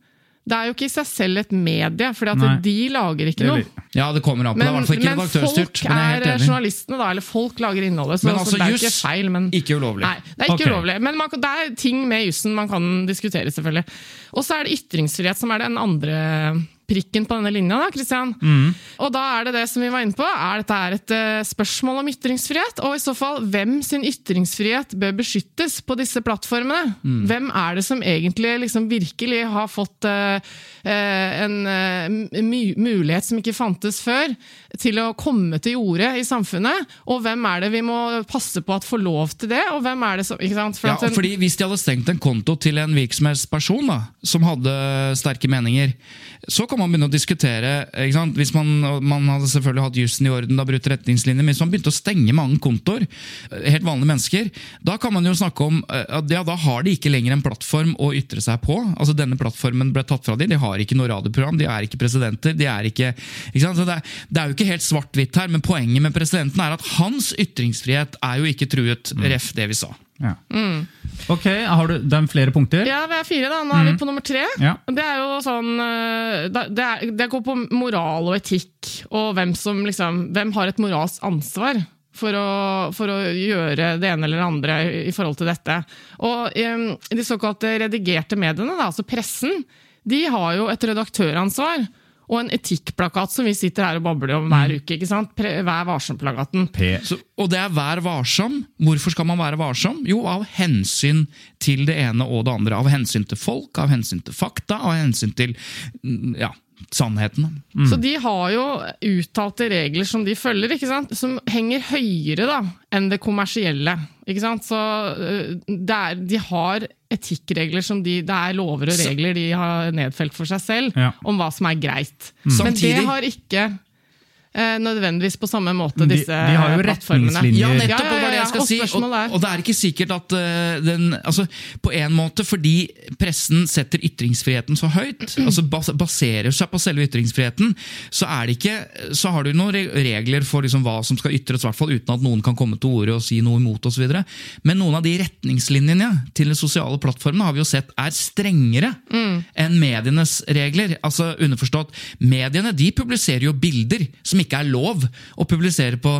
Det er jo ikke i seg selv et medie, for de lager ikke noe. Ja, det kommer an på. det er i Men, hvert fall ikke men redaktørstyrt. folk Men er er helt enig. journalistene, da. Eller folk lager innholdet. Så, Men så altså, det er jo ikke feil, men Ikke ulovlig. Nei, det er ikke okay. ulovlig. Men man, det er ting med jussen man kan diskutere, selvfølgelig. Og så er det ytringsfrihet som er den andre prikken på denne linja. da, Kristian. Mm. Og da er det det som vi var inne på. Er dette er et uh, spørsmål om ytringsfrihet? Og i så fall, hvem sin ytringsfrihet bør beskyttes på disse plattformene? Mm. Hvem er det som egentlig liksom virkelig har fått uh, en uh, mulighet som ikke fantes før, til å komme til jorde i samfunnet? Og hvem er det vi må passe på at får lov til det? Og hvem er det som ikke sant? For Ja, en- fordi Hvis de hadde stengt en konto til en virksomhetsperson da, som hadde sterke meninger, så kan man begynne å diskutere? Hvis man, man hadde selvfølgelig hatt jussen i orden, da brutt retningslinjer, men hvis man begynte å stenge mange kontoer, eh, helt vanlige mennesker, da kan man jo snakke om eh, at ja, da har de ikke lenger en plattform å ytre seg på. Altså Denne plattformen ble tatt fra dem. de har ikke noe radioprogram, de er ikke presidenter. de er ikke, ikke det, er, det er jo ikke helt svart-hvitt her, men poenget med presidenten er at hans ytringsfrihet er jo ikke truet, ref det vi sa. Ja. Ok, har du det er flere punkter? Ja, vi er fire, da. Nå er vi på nummer tre. Ja. Det er jo sånn eh, det, er, det går på moral og etikk, og hvem som liksom Hvem har et moralsk ansvar? For å, for å gjøre det ene eller det andre i i forhold til dette. Og um, De såkalte redigerte mediene, da, altså pressen, de har jo et redaktøransvar. Og en etikkplakat som vi sitter her og babler om hver uke. ikke sant? Pre- Vær varsom-plakaten. Og det er vær varsom. Hvorfor skal man være varsom? Jo, av hensyn til det ene og det andre. Av hensyn til folk, av hensyn til fakta, av hensyn til mm, ja, sannheten. Så de har jo uttalte regler som de følger, ikke sant? som henger høyere da, enn det kommersielle. Ikke sant? Så øh, det er, De har etikkregler som de, det er lover og regler de har nedfelt for seg selv, Ja. om hva som er greit. Men Samtidig- det har ikke eh, nødvendigvis på samme måte De- disse de har jo retningslinjer. Ja, Ja, nettopp! Ja, ja, og si, og, og det er ikke sikkert at uh, den altså, På en måte fordi pressen setter ytringsfriheten så høyt, altså bas baserer seg på selve ytringsfriheten, så er det ikke Så har du noen regler for liksom hva som skal ytres, hvert fall uten at noen kan komme til orde og si noe imot osv. Men noen av de retningslinjene til de sosiale plattformene har vi jo sett er strengere enn medienes regler. Altså underforstått, Mediene de publiserer jo bilder som ikke er lov å publisere på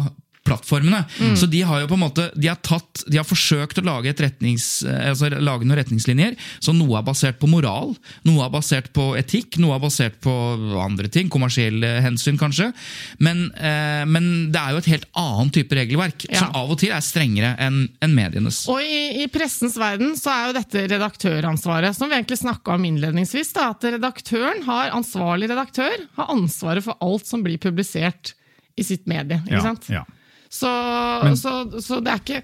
plattformene. Så de har jo på en måte, de har, tatt, de har forsøkt å lage, eh, altså lage noen retningslinjer. Så noe er basert på moral, noe er basert på etikk, noe er basert på andre ting. Kommersielle hensyn, kanskje. Men, eh, men det er jo et helt annet type regelverk, Ja. som av og til er strengere enn en medienes. Og i, i pressens verden så er jo dette redaktøransvaret, som vi egentlig snakka om innledningsvis. Da, at redaktøren har, ansvarlig redaktør har ansvaret for alt som blir publisert i sitt medie. ikke Ja, sant? ja. Så, Men- så, så det er ikke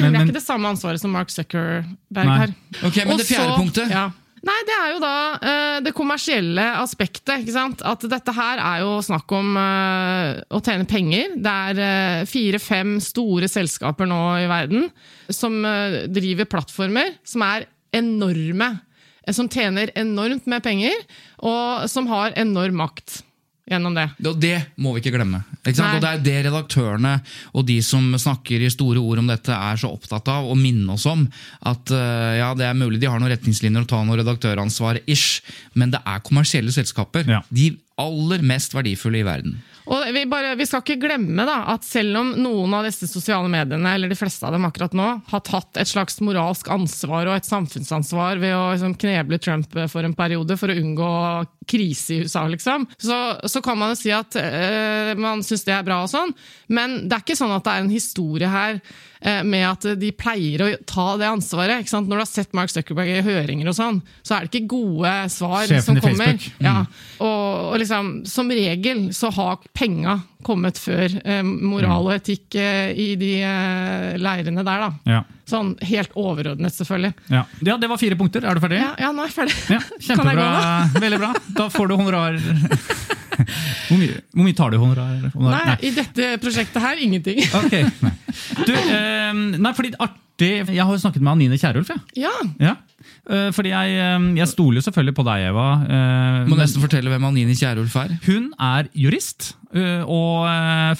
Men- det er ikke det samme ansvaret som Mark Zuckerberg Nei. har. Ok, men Også, det fjerde punktet? Ja. Nei, det er jo da uh, det kommersielle aspektet. ikke sant? At dette her er jo snakk om uh, å tjene penger. Det er uh, fire-fem store selskaper nå i verden som driver plattformer som er enorme. Som tjener enormt med penger, og som har enorm makt gjennom det. Og det må vi ikke glemme. Ikke sant? Og Det er det redaktørene og de som snakker i store ord om dette, er så opptatt av å minne oss om. At eh, ja, det er mulig de har noen retningslinjer og tar noe redaktøransvar, ish, men det er kommersielle selskaper. Ja. De aller mest verdifulle i verden. Og vi, bare, vi skal ikke glemme da, at selv om noen av disse sosiale mediene, eller de fleste av dem akkurat nå, har tatt et slags moralsk ansvar og et samfunnsansvar ved å liksom, kneble Trump for en periode for å unngå krise i USA, liksom, så, så kan man jo si at øh, man syns det er bra og sånn, men det er ikke sånn at det er en historie her eh, med at de pleier å ta det ansvaret. ikke sant? Når du har sett Mark Zuckerberg i høringer og sånn, så er det ikke gode svar Sjefen som kommer. Mm. Ja, og, og liksom, som regel så har penga kommet før eh, moral og etikk eh, i de eh, leirene der, da. Ja. Sånn helt overordnet, selvfølgelig. Ja. ja, det var fire punkter. Er du ferdig? Ja, ja nå er jeg ferdig. Jeg kjempebra. gå nå? Veldig bra. Da får du honorar. Hvor mye, hvor mye tar du honorar? honorar? Nei, i dette prosjektet her, ingenting. Ok, nei. Du, nei, fordi artig Jeg har jo snakket med Anine Kierulf, ja. Ja, Ja. Eh, fordi jeg, eh, jeg stoler jo selvfølgelig på deg, Eva. eh, Må nesten fortelle hvem Anini Kierulf er. Hun er jurist og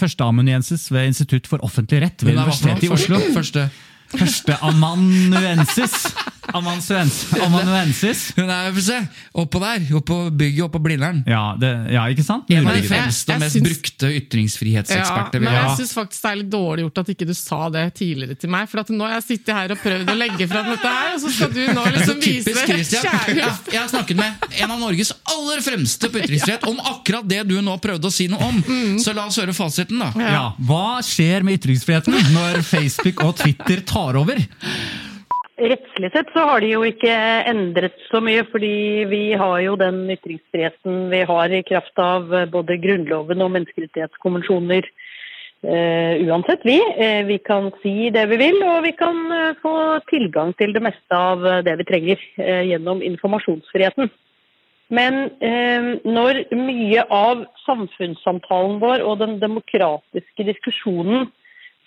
førsteamanuensis ved Institutt for offentlig rett ved er? Universitetet i Oslo. Første. Førsteamanuensis. Amanuensis. Hun er se, oppå der, oppå bygget, oppå Blindern. Ja, det, ja, ikke sant? En av de fremste og mest syns- brukte ytringsfrihetseksperter Ja, men jeg syns faktisk det er litt dårlig gjort at ikke du sa det tidligere til meg. For at nå har jeg sittet her og prøvd å legge fram dette her, og så skal du nå liksom vise kjærlighet. Ja, jeg har snakket med en av Norges aller fremste på ytringsfrihet om akkurat det du nå prøvde å si noe om. Så la oss høre fasiten, da. Ja, Hva skjer med ytringsfriheten når Facebook og Twitter tar over? Rettslig sett så har de jo ikke endret så mye, fordi vi har jo den ytringsfriheten vi har i kraft av både Grunnloven og menneskerettighetskonvensjoner eh, uansett, vi. Eh, vi kan si det vi vil, og vi kan eh, få tilgang til det meste av det vi trenger gjennom informasjonsfriheten. Men når mye av samfunnssamtalen vår og den demokratiske diskusjonen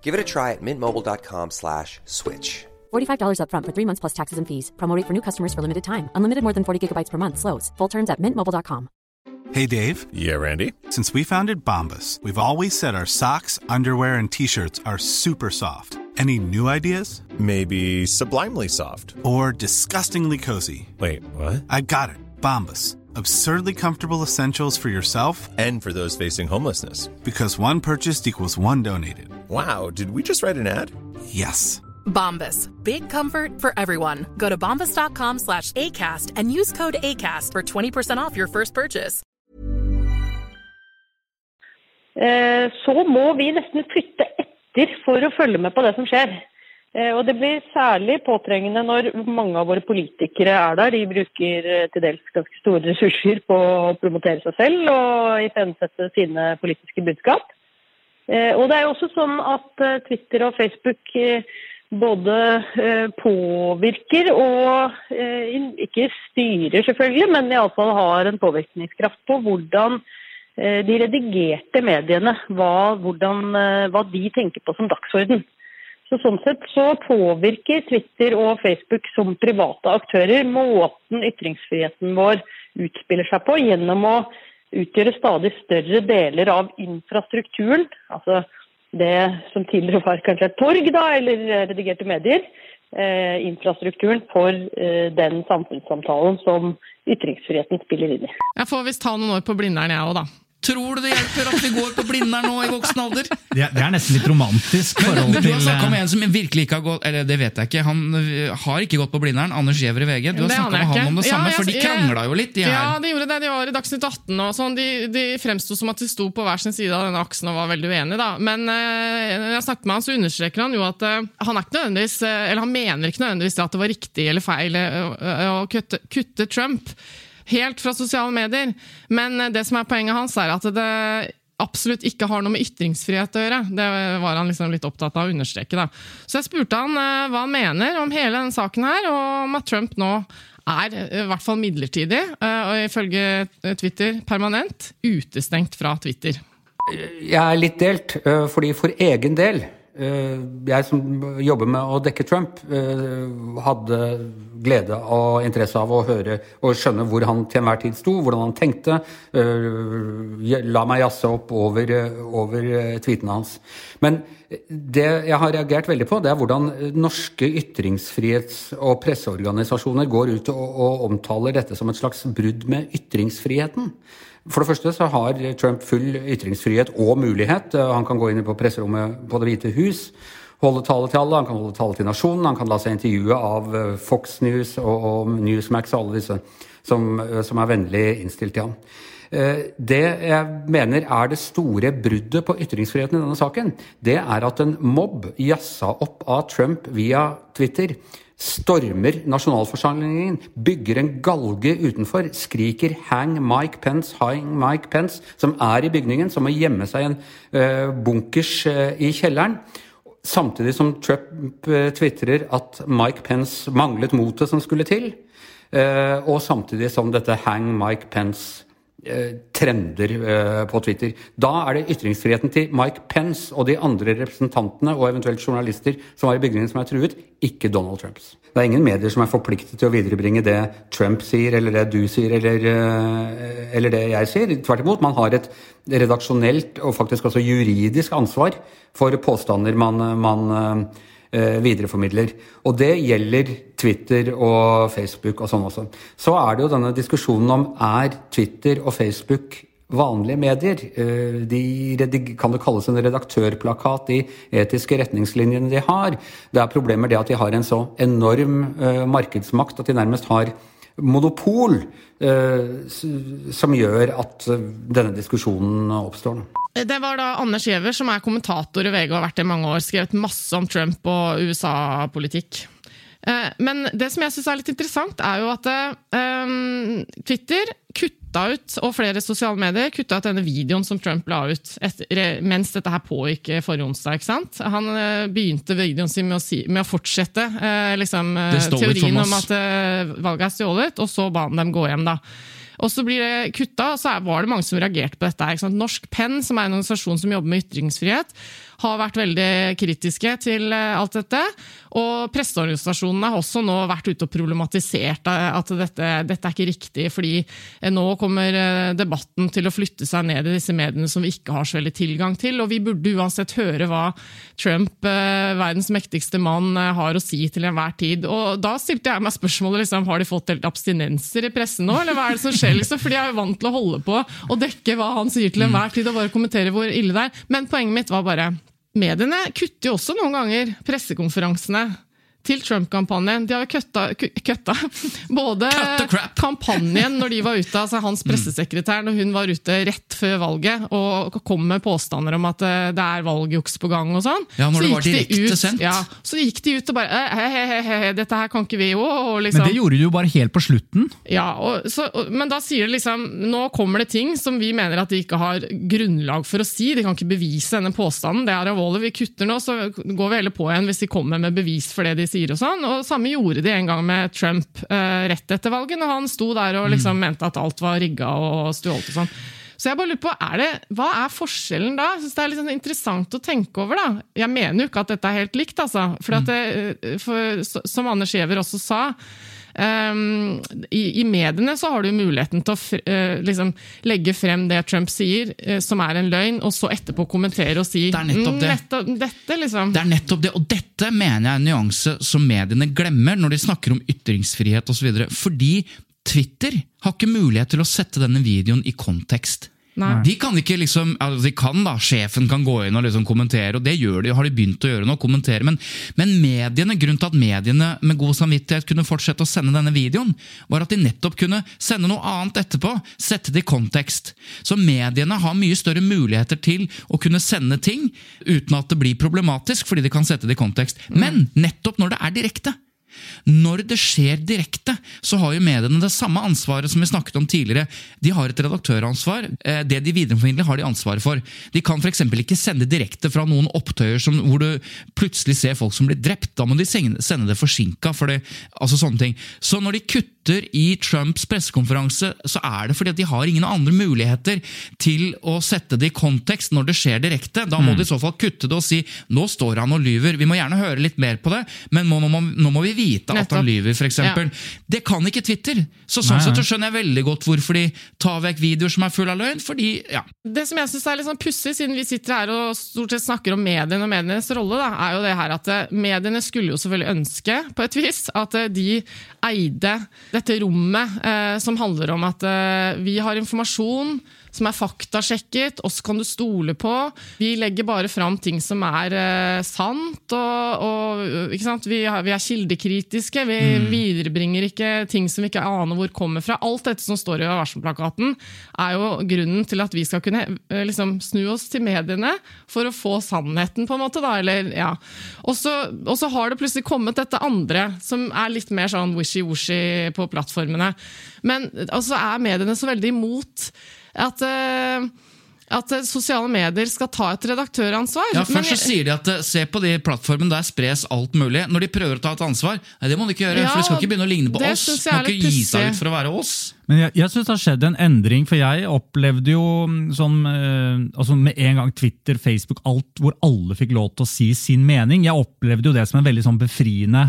Give it a try at mintmobile.com slash switch. $45 upfront for three months plus taxes and fees. Promo rate for new customers for limited time. Unlimited more than 40 gigabytes per month. Slows. Full terms at mintmobile.com. Hey, Dave. Yeah, Randy. Since we founded Bombus, we've always said our socks, underwear, and t shirts are super soft. Any new ideas? Maybe sublimely soft. Or disgustingly cozy? Wait, what? I got it. Bombus. Absurdly comfortable essentials for yourself And for those facing homelessness. because one purchased equals one donated. Wow, did we just write an ad? Yes. Bombas. Big comfort for everyone. Go to bombas.com slash ACAST and use code ACAST for 20% off your first purchase. eh, så må vi nesten flytte etter for å følge med på det som skjer. Eh, Og det blir særlig påtrengende når mange av våre politikere er der. De bruker eh, til dels ganske store ressurser på å promotere seg selv og iscenesette sine politiske budskap. Eh, Og det er jo også sånn at Twitter og Facebook både påvirker og ikke styrer selvfølgelig, men iallfall har en påvirkningskraft på hvordan de redigerte mediene, hva, hvordan, hva de tenker på som dagsorden. Så Sånn sett så påvirker Twitter og Facebook som private aktører måten ytringsfriheten vår utspiller seg på, gjennom å utgjøre stadig større deler av infrastrukturen. Altså det som tidligere var kanskje et torg, da, eller redigerte medier. Eh, infrastrukturen for eh, den samfunnssamtalen som ytringsfriheten spiller inn i. Jeg får visst ta noen år på Blindern, jeg òg, da. Tror du det hjelper at vi går på Blindern nå i voksen alder? Det, det er nesten litt romantisk Men, forhold men du har til snakka om eh, en som virkelig ikke har gått Eller det vet jeg ikke. Han øh, har ikke gått på Blindern. Anders Giæver i VG. Du har snakka med han om det Ja, samme, jeg- for de krangla jo litt, de Ja, de gjorde det. De var i Dagsnytt 18 og sånn. De, de fremsto som at de sto på hver sin side av denne aksen og var veldig uenige, da. Men eh, når jeg snakket med han, så understreker han jo at eh, han er ikke nødvendigvis eh, Eller han mener ikke nødvendigvis at det var riktig eller feil eh, å kutte, kutte Trump helt fra sosiale medier. Men eh, det som er poenget hans, er at det absolutt ikke har noe med ytringsfrihet å gjøre. Det var han liksom litt opptatt av å understreke. da. Så jeg spurte han eh, hva han mener om hele denne saken her, og om at Trump nå er, eh, i hvert fall midlertidig, eh, og ifølge Twitter permanent, utestengt fra Twitter. Jeg er litt delt, fordi for egen del Jeg som jobber med å dekke Trump, øh, hadde glede og interesse av å høre og skjønne hvor han til enhver tid sto, hvordan han tenkte. øh, La meg jazze opp over, over tweetene hans. Men det jeg har reagert veldig på, det er hvordan norske ytringsfrihets- og presseorganisasjoner går ut og, og omtaler dette som et slags brudd med ytringsfriheten. For det første så har Trump full ytringsfrihet og mulighet. Eh, Han kan gå inn på presserommet på Det hvite hus, holde tale til alle, han kan holde tale til nasjonen, han kan la seg intervjue av eh, Fox News og, og Newsmax og alle disse som, eh, som er vennlig innstilt til ham. Det jeg mener er det store bruddet på ytringsfriheten i denne saken, det er at en mobb jassa opp av Trump via Twitter stormer nasjonalforsamlingen, bygger en galge utenfor, skriker 'hang Mike Pence', 'hang Mike Pence', som er i bygningen, som må gjemme seg i en uh, bunkers uh, i kjelleren. Samtidig som Trump uh, tvitrer at Mike Pence manglet motet som skulle til. og samtidig som dette 'hang Mike Pence' trender eh, på Twitter. Da er det ytringsfriheten til Mike Pence og de andre representantene og eventuelt journalister som var i bygningen som er truet, ikke Donald Trumps. Det er ingen medier som er forpliktet til å viderebringe det Trump sier, eller det du sier, eller, eh, eller det jeg sier. Tvert imot, man har et redaksjonelt og faktisk også juridisk ansvar for påstander man, man eh, videreformidler. Og det gjelder Twitter og Facebook og sånn også. Så er det jo denne diskusjonen om er Twitter og Facebook vanlige medier. Eh, De kan det kalles en redaktørplakat, de etiske retningslinjene de har. Det er problemer det at de har en så enorm eh, markedsmakt at de nærmest har monopol, eh, som gjør at eh, denne diskusjonen oppstår. Det var da Anders Giæver, som er kommentator i VG og har vært det i mange år, skrevet masse om Trump og USA-politikk. Eh, Men det som jeg syns er litt interessant, er jo at eh, Twitter kutta ut, og flere sosiale medier kutta ut denne videoen som Trump la ut etter, mens dette her pågikk eh, forrige onsdag. ikke sant? Han eh, begynte videoen sin med å, si, med å fortsette eh, liksom, eh, teorien om at eh, valget er stjålet, og så ba han dem gå hjem. da. Og så blir det kutta, og så var det mange som reagerte på dette. Norsk Penn, som er en organisasjon som jobber med ytringsfrihet, har vært veldig kritiske til eh, alt dette. Og presseorganisasjonene har også nå vært ute og problematisert eh, at dette, dette er ikke riktig, fordi eh, nå kommer debatten til å flytte seg ned i disse mediene som vi ikke har så veldig tilgang til. Og vi burde uansett høre hva Trump, verdens mektigste mann, har å si til enhver tid. Og da stilte jeg meg spørsmålet liksom, har de fått helt abstinenser i pressen nå, eller hva er det som skjer? Liksom? For de er jo vant til å holde på og dekke hva han sier til enhver tid, og bare kommentere hvor ille det er. Men poenget mitt var bare Mediene kutter jo også noen ganger pressekonferansene til Trump-kampanjen. De har jo køtta, både kampanjen når de var ute, altså hans pressesekretær når hun var ute rett før valget og kom med påstander om at eh, det er valgjuks på gang og sånn. Ja, når Så det var direkte de sendt. Ja, så gikk de ut og bare He-he-he, dette her kan ikke vi jo. Liksom, Men det gjorde de jo bare helt på slutten. ja, og, så, men da sier det liksom Nå kommer det ting som vi mener at de ikke har grunnlag for å si. De kan ikke bevise denne påstanden. Det er alvorlig. Vi kutter nå, så går vi heller på igjen hvis de kommer med bevis for det de sier. Og sånn. Og Samme gjorde de en gang med Trump eh, rett etter valget, når han sto der og liksom mente at alt var rigga og stjålet og sånn. Så jeg bare lurer på, er det, Hva er forskjellen da? Jeg synes Det er litt sånn interessant å tenke over. da. Jeg mener jo ikke at dette er helt likt. altså. For, at det, for Som Anders Giæver også sa, Um, i, I mediene så har du muligheten til å fr eh, liksom legge frem det Trump sier, uh, som er en løgn, og så etterpå kommentere og si Det er nettopp det. «Mm, nettopp, dette, liksom. Det er nettopp det, og dette mener jeg er en nyanse som mediene glemmer når de snakker om ytringsfrihet osv. Fordi Twitter har ikke mulighet til å sette denne videoen i kontekst. Nei. De kan ikke liksom, altså de kan da, Sjefen kan gå inn og liksom kommentere, og det gjør de, har de begynt å gjøre nå. kommentere, men, men mediene, grunnen til at mediene med god samvittighet kunne fortsette å sende denne videoen, var at de nettopp kunne sende noe annet etterpå. Sette det i kontekst. Så mediene har mye større muligheter til å kunne sende ting uten at det blir problematisk, fordi de kan sette det i kontekst. Men nettopp når det er direkte. Når det skjer direkte, så har jo mediene det samme ansvaret som vi snakket om tidligere. De har et redaktøransvar. Eh, Det de videreformidler, har de ansvaret for. De kan f.eks. ikke sende direkte fra noen opptøyer som, hvor du plutselig ser folk som blir drept. Da må de sende det forsinka. For det, altså sånne ting. Så når de kutter i Trumps pressekonferanse, så er det fordi at de har ingen andre muligheter til å sette det i kontekst når det skjer direkte. Da må de i så fall kutte det og si nå står han og lyver. Vi må gjerne høre litt mer på det, men nå må, nå må vi vite at Nettopp. han lyver, f.eks. Ja. Det kan ikke Twitter. Så sånn sett så skjønner jeg veldig godt hvorfor de tar vekk videoer som er full av løgn. fordi, ja. Det som jeg synes er litt sånn pussig, siden vi sitter her og stort sett snakker om mediene og medienes rolle, da, er jo det her at eh, mediene skulle jo selvfølgelig ønske, på et vis, at eh, de eide dette rommet eh, som handler om at eh, vi har informasjon som er faktasjekket, oss kan du stole på. Vi legger bare fram ting som er eh, sant, og, og ikke sant? Vi, har, vi er kildekritiske. Vi viderebringer ikke ting som vi ikke aner hvor kommer fra. Alt dette som står i varselplakaten, er jo grunnen til at vi skal kunne eh, liksom, snu oss til mediene for å få sannheten, på en måte. Da, eller, ja. og, så, og så har det plutselig kommet dette andre, som er litt mer sånn wishy-washy på plattformene. Men altså, er mediene så veldig imot at eh, at eh, sosiale medier skal ta et redaktøransvar. Ja, Men Først så sier de at eh, se på de plattformene, der spres alt mulig. Når de prøver å ta et ansvar, nei, det må de ikke gjøre. Ja, for de skal ikke begynne å ligne på oss. De må ikke gi seg ut for å være oss. Men jeg, jeg syns det har skjedd en endring, for jeg opplevde jo mm, sånn eh, altså Med en gang Twitter, Facebook, alt hvor alle fikk lov til å si sin mening. Jeg opplevde jo det som en veldig sånn befriende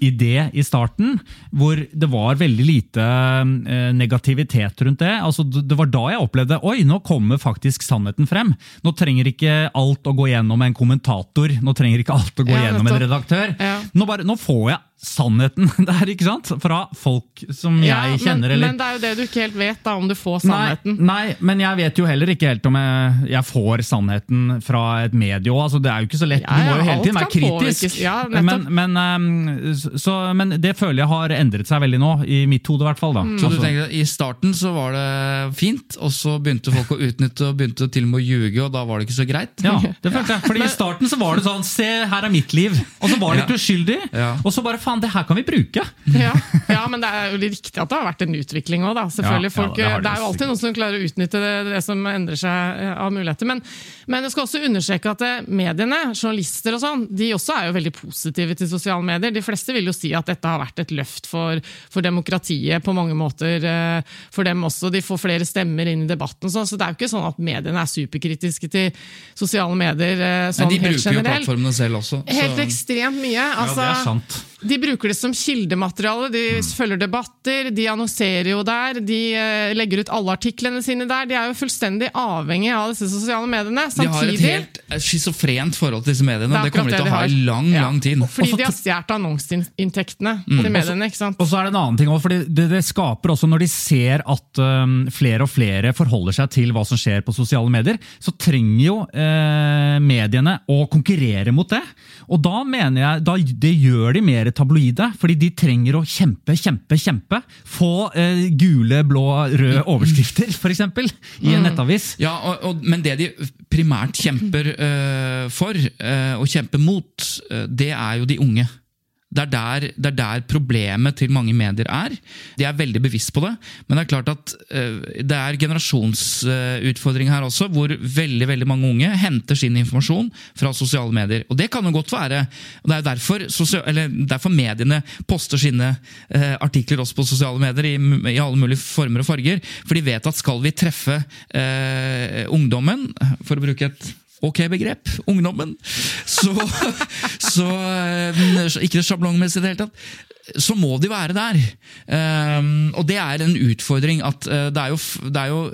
idé i starten, hvor det var veldig lite eh, negativitet rundt det. Altså, det det var da jeg opplevde oi, nå kommer faktisk sannheten frem. Nå trenger ikke alt å gå gjennom en kommentator, nå trenger ikke alt å gå Ja, gjennom en redaktør. Ja. Nå, bare, nå får jeg sannheten der, ikke sant? Fra folk som Ja, jeg kjenner. men, eller men det er jo det du ikke helt vet, da, om du får sannheten. nei, men jeg vet jo heller ikke helt om jeg, jeg får sannheten fra et medie òg. Altså, det er jo ikke så lett. Ja, du må jo hele tiden være kritisk. Ja, men, men, ehm, så, men det føler jeg har endret seg veldig nå, i mitt hode i hvert fall. Da. Mm. Så du Altså, tenker at I starten så var det fint, og så begynte folk å utnytte og begynte til og med å ljuge, og da var det ikke så greit? ja, det følte jeg. Fordi I starten så var det sånn Se, her er mitt liv. Og så var det Ja. litt uskyldig. Ja. Og så bare faen, det her kan vi bruke. Ja, ja, men det er jo riktig at det har vært en utvikling òg, da. Selvfølgelig. Ja, ja, Folk, det det er jo alltid noen som klarer å utnytte det, det som endrer seg eh, av muligheter. Men, men jeg skal også understreke at eh, mediene, journalister og sånn, de også er jo veldig positive til sosiale medier. De fleste vil jo si at dette har vært et løft for, for demokratiet på mange måter. eh, For dem også. De får flere stemmer inn i debatten. og sånn, Så det er jo ikke sånn at mediene er superkritiske til sosiale medier sånn Nei, sånn de helt bruker jo plattformene selv også. Helt ekstremt mye. Altså, det er sant. De bruker det som kildemateriale, de Mm. følger debatter, de annonserer jo der, de eh, legger ut alle artiklene sine der. De er jo fullstendig avhengig av disse sosiale mediene. De har et helt eh, schizofrent forhold til disse mediene. Det Det, kommer de til å ha i lang, Ja. lang tid. fordi Også de har stjålet annonseinntektene Mm. til mediene. ikke sant? Og så er det en annen ting også, fordi det, det skaper også Når de ser at um, flere og flere forholder seg til hva som skjer på sosiale medier, så trenger jo eh, mediene å konkurrere mot det. Og da mener jeg, da, det gjør de mer tabloide, fordi de trenger å kjempe, kjempe, kjempe. Få eh, gule, blå, røde overskrifter, f.eks., i en nettavis. Ja, og, og, Men det de primært kjemper eh, for, eh, og kjemper mot, eh, det er jo de unge. Det er, der, det er der problemet til mange medier er. De er veldig bevisst på det. Men det er klart at eh, det er generasjonsutfordring her også, hvor veldig veldig mange unge henter sin informasjon fra sosiale medier. Og det kan jo godt være. Det er derfor, eller derfor mediene poster sine eh, artikler også på sosiale medier i, i alle mulige former og farger. For de vet at skal vi treffe eh, ungdommen, for å bruke et ok begrep, ungdommen, så, så eh, Ikke sjablongmessig i det hele tatt. Så må de være der. Um, og det er en utfordring at eh, det er jo, det er jo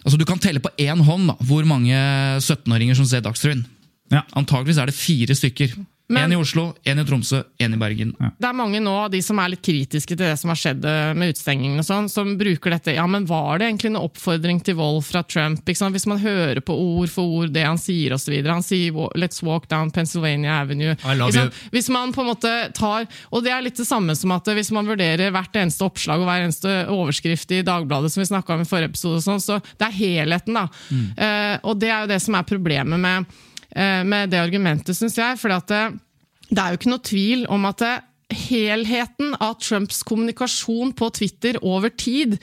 Altså Du kan telle på én hånd da, hvor mange 17-åringer som ser Dagsrevyen. Ja. Antageligvis er det fire stykker. Én i Oslo, én i Tromsø, én i Bergen. Det er mange nå av de som er litt kritiske til det som har skjedd eh, med utestengingen, og sånn, som bruker dette. Ja, men var det egentlig en oppfordring til vold fra Trump? Ikke sant? Hvis man hører på ord for ord det han sier osv. Han sier 'let's walk down Pennsylvania Avenue'. Ikke sant? Hvis man på en måte tar, Og det er litt det samme som at hvis man vurderer hvert eneste oppslag og hver eneste overskrift i Dagbladet, som vi snakka om i forrige episode, og sånn, så det er helheten, da. Eh, og det er jo det som er problemet med, eh, med det argumentet, syns jeg. for at det, er jo ikke noe tvil om at det, helheten av Trumps kommunikasjon på Twitter over tid,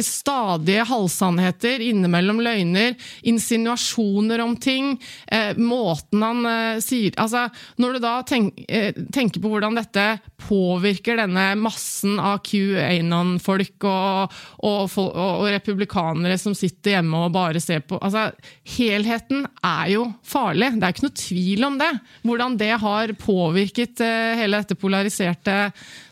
stadige halvsannheter, innimellom løgner, insinuasjoner om ting, eh, måten han eh, sier altså, Når du da eh, tenker på hvordan dette påvirker denne massen av QAnon-folk og, og, og, republikanere som sitter hjemme og bare ser på altså, Helheten er jo farlig, det er ikke noe tvil om det. Hvordan det har påvirket hele dette polariserte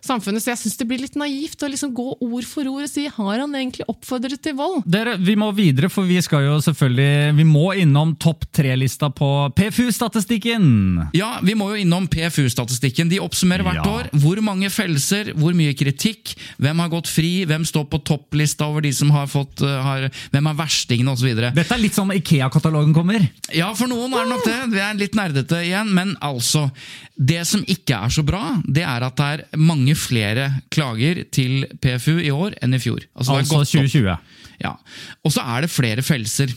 samfunnet. Så jeg syns det blir litt naivt å liksom gå ord for ord og si har han egentlig oppfordret til vold? Dere, Vi må videre, for vi skal jo selvfølgelig Vi må innom topp tre-lista på PFU-statistikken! Ja, vi må jo innom PFU-statistikken. De oppsummerer hvert Ja. år hvor mange fellelser, hvor mye kritikk, hvem har gått fri, hvem står på topplista over de som har fått uh, har, Hvem er verstingene, osv. Dette er litt som Ikea-katalogen kommer. Ja, for noen er det nok det. Det er litt nerdete igjen. Men altså, det som ikke er så bra, det er at det er mange flere klager til PFU i år enn i fjor. Altså, Altså gått opp. 2020. Ja. Og så er det flere fellelser.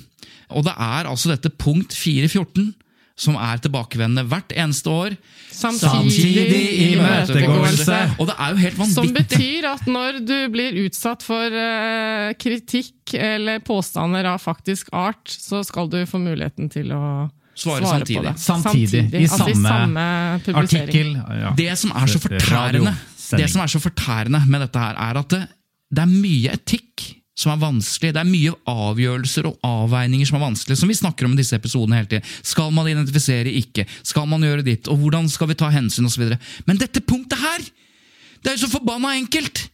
Og det er altså dette punkt 414 som er tilbakevendende hvert eneste år. Samtidig imøtegåelse. Og det er jo helt Som betyr at når du blir utsatt for eh, kritikk eller påstander av faktisk art, så skal du få muligheten til å Svare svare samtidig. på det. Samtidig, i altså, i samme samme publisering. Artikkel. Ja. Det som er så fortærende, det som er så fortærende med dette her, er at det, det er mye etikk som er vanskelig. Det er mye avgjørelser og avveininger som er vanskelig, som vi snakker om i disse episodene hele tiden. Skal man identifisere, ikke? Skal man gjøre ditt? Og hvordan skal vi ta hensyn, osv.? Men dette punktet her, det er jo så forbanna enkelt!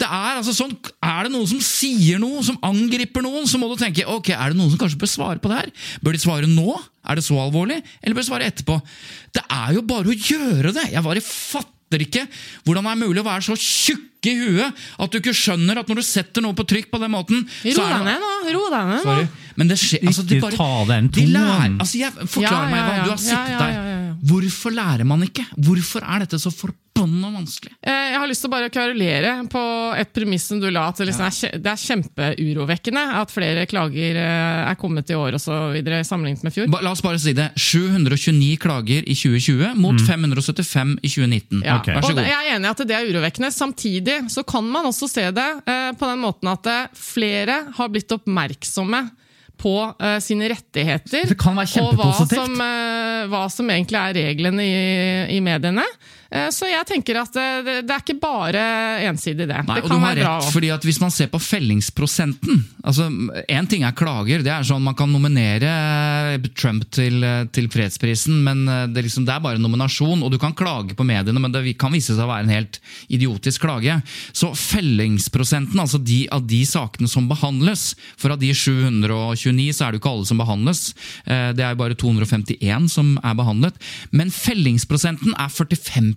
Det Er altså sånn, er det noen som sier noe, som angriper noen, så må du tenke ok, er det noen som kanskje bør svare på det her? Bør de svare nå? Er det så alvorlig? Eller bør de svare etterpå? Det er jo bare å gjøre det! Jeg bare fatter ikke hvordan det er mulig å være så tjukk i huet at du ikke skjønner at når du setter noe på trykk på den måten Ro deg ned nå! Ro deg ned nå! Men det skjer altså, de Ikke bare, ta den de lærer, tonen. altså jeg, Forklar Ja, meg ja, hva du har sittet Hvorfor lærer man ikke? Hvorfor er dette så forbanna vanskelig? Eh, Jeg har lyst til å bare kverulere på et premiss som du la. At det, liksom er, det er kjempeurovekkende at flere klager eh, er kommet i år og så videre sammenlignet med fjor. Ba, la oss bare si det. 729 klager i 2020 mot 575 i 2019. Ja. Okay. Vær så Og jeg er enig i at det er urovekkende. Samtidig så kan man også se det eh, på den måten at flere har blitt oppmerksomme på uh, sine rettigheter. Og hva som, uh, hva som egentlig er reglene i, i mediene. Eh, Så jeg tenker at eh, det, det er ikke bare ensidig, det. Nei, det og kan du har være bra rett, også. fordi at Hvis man ser på fellingsprosenten altså Én ting er klager. det er sånn Man kan nominere Trump til, til fredsprisen, men det, liksom, det er bare nominasjon. og Du kan klage på mediene, men det kan vise seg å være en helt idiotisk klage. Så fellingsprosenten, altså de, av de sakene som behandles For av de 729 så er det jo ikke alle som behandles. Eh, Det er jo bare 251 som er behandlet. Men fellingsprosenten er 45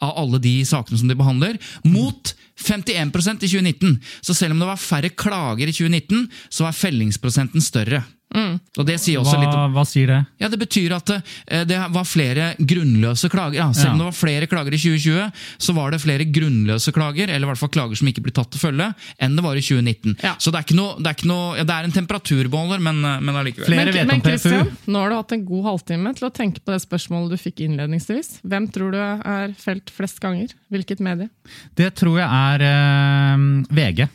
av alle de sakene som de behandler, mot 51% i 2019. Så selv om det var færre klager i 2019, så er fellingsprosenten større. Og det sier også Hva, litt om hva sier det? ja, Det betyr at det, det var flere grunnløse klager. Ja, selv om Ja. det var flere klager i 2020, så var det flere grunnløse klager, eller i hvert fall klager som ikke ble tatt til følge, enn det var i 2019. Ja. Så det er ikke noe, det er, ja, det er en temperaturbeholder, men, eh, men allikevel. Flere men, vet om men PFU. Christian, nå har du hatt en god halvtime til å tenke på det spørsmålet du fikk innledningsvis. Hvem tror du er felt flest ganger? Hvilket medie? Det tror jeg er øh, VG.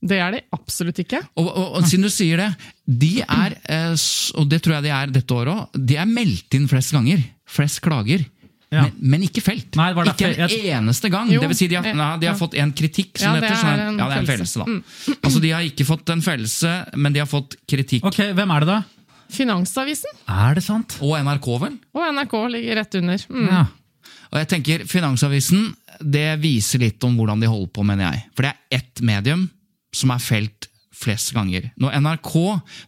Det er de absolutt ikke. Og, og, og siden du sier det, de er, eh, og det tror jeg de er dette året òg, de er meldt inn flest ganger. Flest klager. Ja. Men, men ikke felt. Nei, det ikke en jeg- eneste gang. Jo, det vil si de har, nei, de har ja. fått en kritikk, som Ja, det heter. er en ja, det er en fellelse. fellelse, da. Altså, De har ikke fått en fellelse, men de har fått kritikk. Ok, Hvem er det, da? Finansavisen Er det sant? Og NRK, vel? og NRK ligger rett under. Mm. Ja. Og jeg tenker Finansavisen det viser litt om hvordan de holder på, mener jeg. For det er ett medium som er felt flest ganger. Når NRK,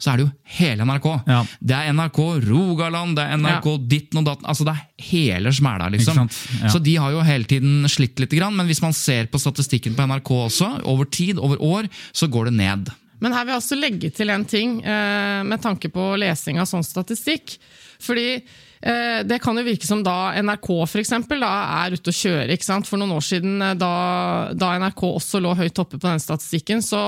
så er det jo hele NRK. Ja. Det er NRK Rogaland, det er NRK ditten og datten. Altså det er hele smæla, liksom. Ja. Så de har jo hele tiden slitt litt, men hvis man ser på statistikken på NRK også, over tid, over år, så går det ned. Men her vil jeg også legge til en ting eh, med tanke på lesing av sånn statistikk. Fordi det kan jo virke som da NRK for eksempel, da er ute å kjøre. ikke sant? For noen år siden, eh, da, da NRK også lå høyt oppe på den statistikken, så,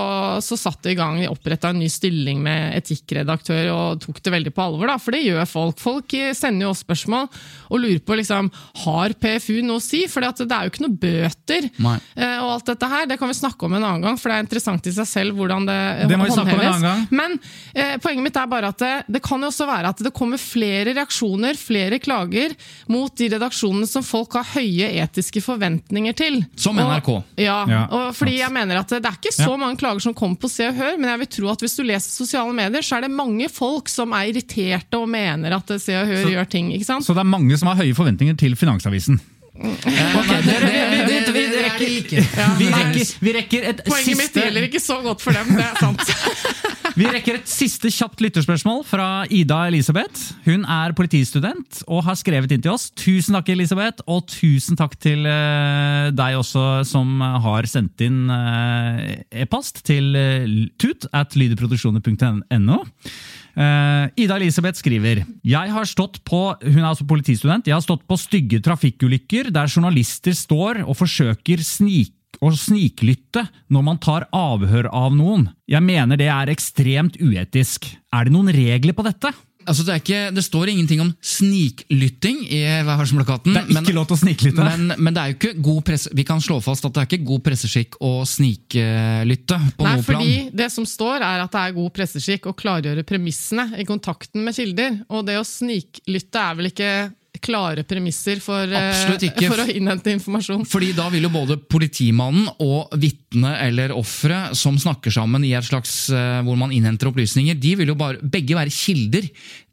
så satt de i gang, de oppretta en ny stilling med etikkredaktør og tok det veldig på alvor. da, For det gjør folk. Folk eh, sender jo oss spørsmål og lurer på liksom, har PFU noe å si. For det er jo ikke noe bøter. Nei. Eh, og alt dette her, Det kan vi snakke om en annen gang, for det er interessant i seg selv hvordan det, Det håndheves. Men eh, poenget mitt er bare at det, det kan jo også være at det kommer flere reaksjoner, flere klager, mot de redaksjonene som folk har høye etiske forventninger til. Som NRK. Og, ja, Ja, og fordi jeg mener at det, er ikke så Ja. mange klager som kommer på Se og Hør, men jeg vil tro at hvis du leser sosiale medier, så er det mange folk som er irriterte og mener at Se og Hør Så- gjør ting. ikke sant? Så det er mange som har høye forventninger til Finansavisen. Det- det- det- vi rekker Vi rekker, vi rekker et Poenget mitt gjelder ikke så godt for dem, det er sant. Vi rekker et siste kjapt lytterspørsmål fra Ida Elisabeth. Hun er politistudent og har skrevet inn til oss. Tusen takk, Elisabeth, og tusen takk til eh, deg også som har sendt inn eh, e-post til uh, tut at lydeproduksjoner.no. Eh, Ida Elisabeth skriver Jeg har stått på Hun er altså politistudent. Jeg har stått på stygge trafikkulykker der journalister står og forsøker snik å sniklytte når man tar avhør av noen. Jeg mener det er ekstremt uetisk. Er det noen regler på dette? Altså, det, er ikke, det står ingenting om sniklytting i Værvarselplakaten. Det er ikke lov til å sniklytte. Men, men det er jo ikke god presse, vi kan slå fast at det er ikke god presseskikk å sniklytte på Nei, noe plan. fordi det som står er at det er god presseskikk å klargjøre premissene i kontakten med kilder. Og det å sniklytte er vel ikke klare premisser for, eh, for å innhente informasjon. Fordi da vil jo både politimannen og vitnet eller offeret som snakker sammen i et slags eh, hvor man innhenter opplysninger, de vil jo bare, begge være kilder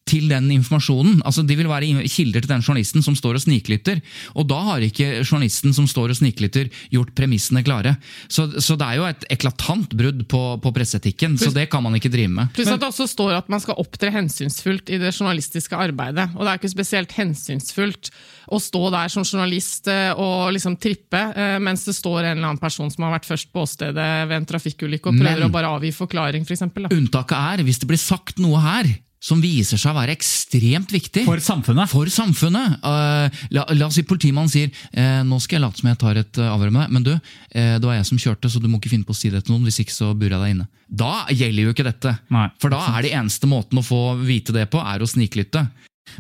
til den informasjonen. Altså, De vil være kilder til den journalisten som står og sniklytter. Og da har ikke journalisten som står og sniklytter, gjort premissene klare. Så, så det er jo et eklatant brudd på, på presseetikken, så det kan man ikke drive med. Pluss at det også står at man skal opptre hensynsfullt i det journalistiske arbeidet. Og det er ikke spesielt hensynsfullt å stå der som journalist eh, og liksom trippe, eh, mens det står en eller annen person som har vært først på åstedet ved en trafikkulykke og prøver Men- å bare avgi forklaring, f.eks. eksempel. Unntaket er hvis det blir sagt noe her som viser seg å være ekstremt viktig. For samfunnet. For samfunnet. Eh, la, la oss si politimannen sier eh, nå skal jeg late som jeg tar et uh, avhør med deg, men du, eh, det var jeg som kjørte, så du må ikke finne på å si det til noen, hvis ikke så burer jeg deg inne. Da gjelder jo ikke dette. Nei, For da er det eneste måten å få vite det på, er å sniklytte.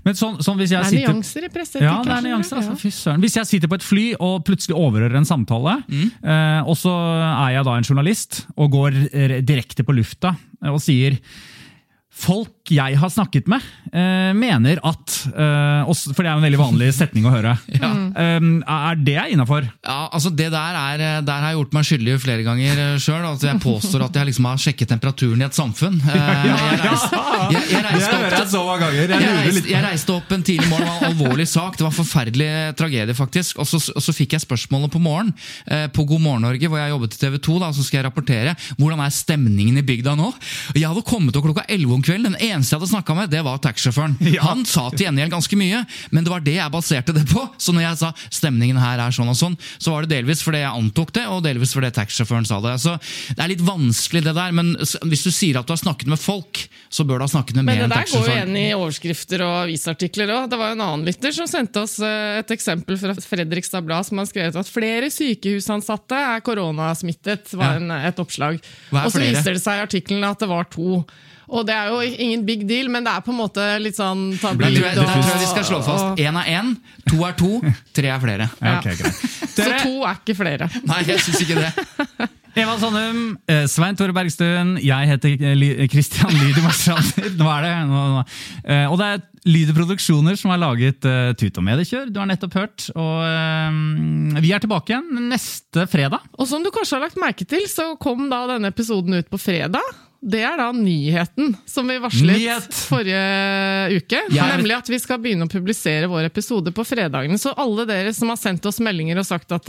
Men sånn, sånn hvis Det er nyanser i presseetikk. Ja, det er nyanser. Altså. Fy søren. Hvis jeg sitter på et fly og plutselig overhører en samtale, mm. og så er jeg da en journalist og går direkte på lufta og sier Folk jeg har snakket med, eh, mener at eh, også, For det er en veldig vanlig setning å høre. Eh, er det innafor? Ja, altså det der, er, der har jeg gjort meg skyldig flere ganger sjøl. Altså jeg påstår at jeg liksom har sjekket temperaturen i et samfunn. Eh, Jeg reiste, opp en tidlig morgen, det var en alvorlig sak. Det var en forferdelig tragedie, faktisk. Og så, og så fikk jeg spørsmålet på morgen eh, på God morgen Norge, hvor jeg jobbet i TV 2. Da, så skal jeg rapportere hvordan er stemningen i bygda nå. Jeg hadde kommet opp klokka 11 om kvelden. Den eneste jeg hadde snakka med, det var taxisjåføren. Han sa til gjengjeld ganske mye, men det var det jeg baserte det på. Så når jeg sa stemningen her er sånn og sånn, så var det delvis fordi jeg antok det, og delvis fordi taxisjåføren sa det. Så Det er litt vanskelig, det der, men hvis du sier at du har snakket med folk, så bør du ha snakket med Men mer det der går jo igjen i overskrifter og avisartikler òg. Det var jo en annen lytter som sendte oss eh, et eksempel fra Fredrikstad Blad, som har skrevet at flere sykehusansatte er koronasmittet. var en, et oppslag. Og så viser det seg i artikkelen at det var to. Og det er jo ingen big deal, men det er på en måte litt sånn Det tabloid. jeg, tror jeg vi skal slå fast. Én er én, to er to, tre er flere. Ja, Okay, greit. Så to er ikke flere. Nei, jeg syns ikke det. Eva Sandum, eh, Svein Tore Bergstuen, jeg heter Kristian Li- Christian Lyder Marstrander. Nå er det. Nå, nå. Eh, Og det er Lyder Produksjoner som har laget uh, Tut og mediekjør. Du har nettopp hørt. Og eh, vi er tilbake igjen neste fredag. Og som du kanskje har lagt merke til, så kom da denne episoden ut på fredag. Det er da nyheten som vi varslet Nyhet! forrige uke. Jeg- Nemlig at vi skal begynne å publisere vår episode på fredagene. Så alle dere som har sendt oss meldinger og sagt at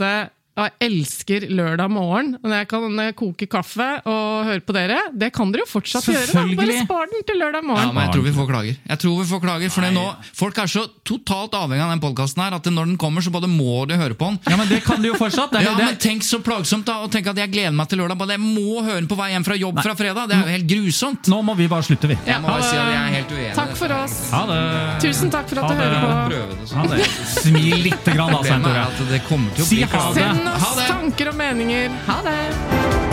jeg elsker lørdag morgen når jeg kan koke kaffe og høre på dere, det kan dere jo fortsatt gjøre. da. Bare spar den til lørdag Ja, morgen. men Jeg tror vi får klager. Jeg tror vi får klager, for nå, Folk er så totalt avhengig av den podkasten her at når den kommer, så både må de høre på den. Ja, men Det kan du jo fortsatt. Det er, Ja, det, men Tenk så plagsomt da, å tenke at jeg gleder meg til lørdag. Bare jeg må høre den på vei hjem fra jobb fra fredag. Det er jo helt grusomt. Nå må vi bare slutte, vi. Jeg må bare si at jeg er helt uenig. Takk for oss. Ha det. Tusen takk for at du hører på. Prøve det Ha det. Smil lite grann, da, Svein Tore. det kommer til å Si bli ha det. Oss tanker og meninger. Ha det!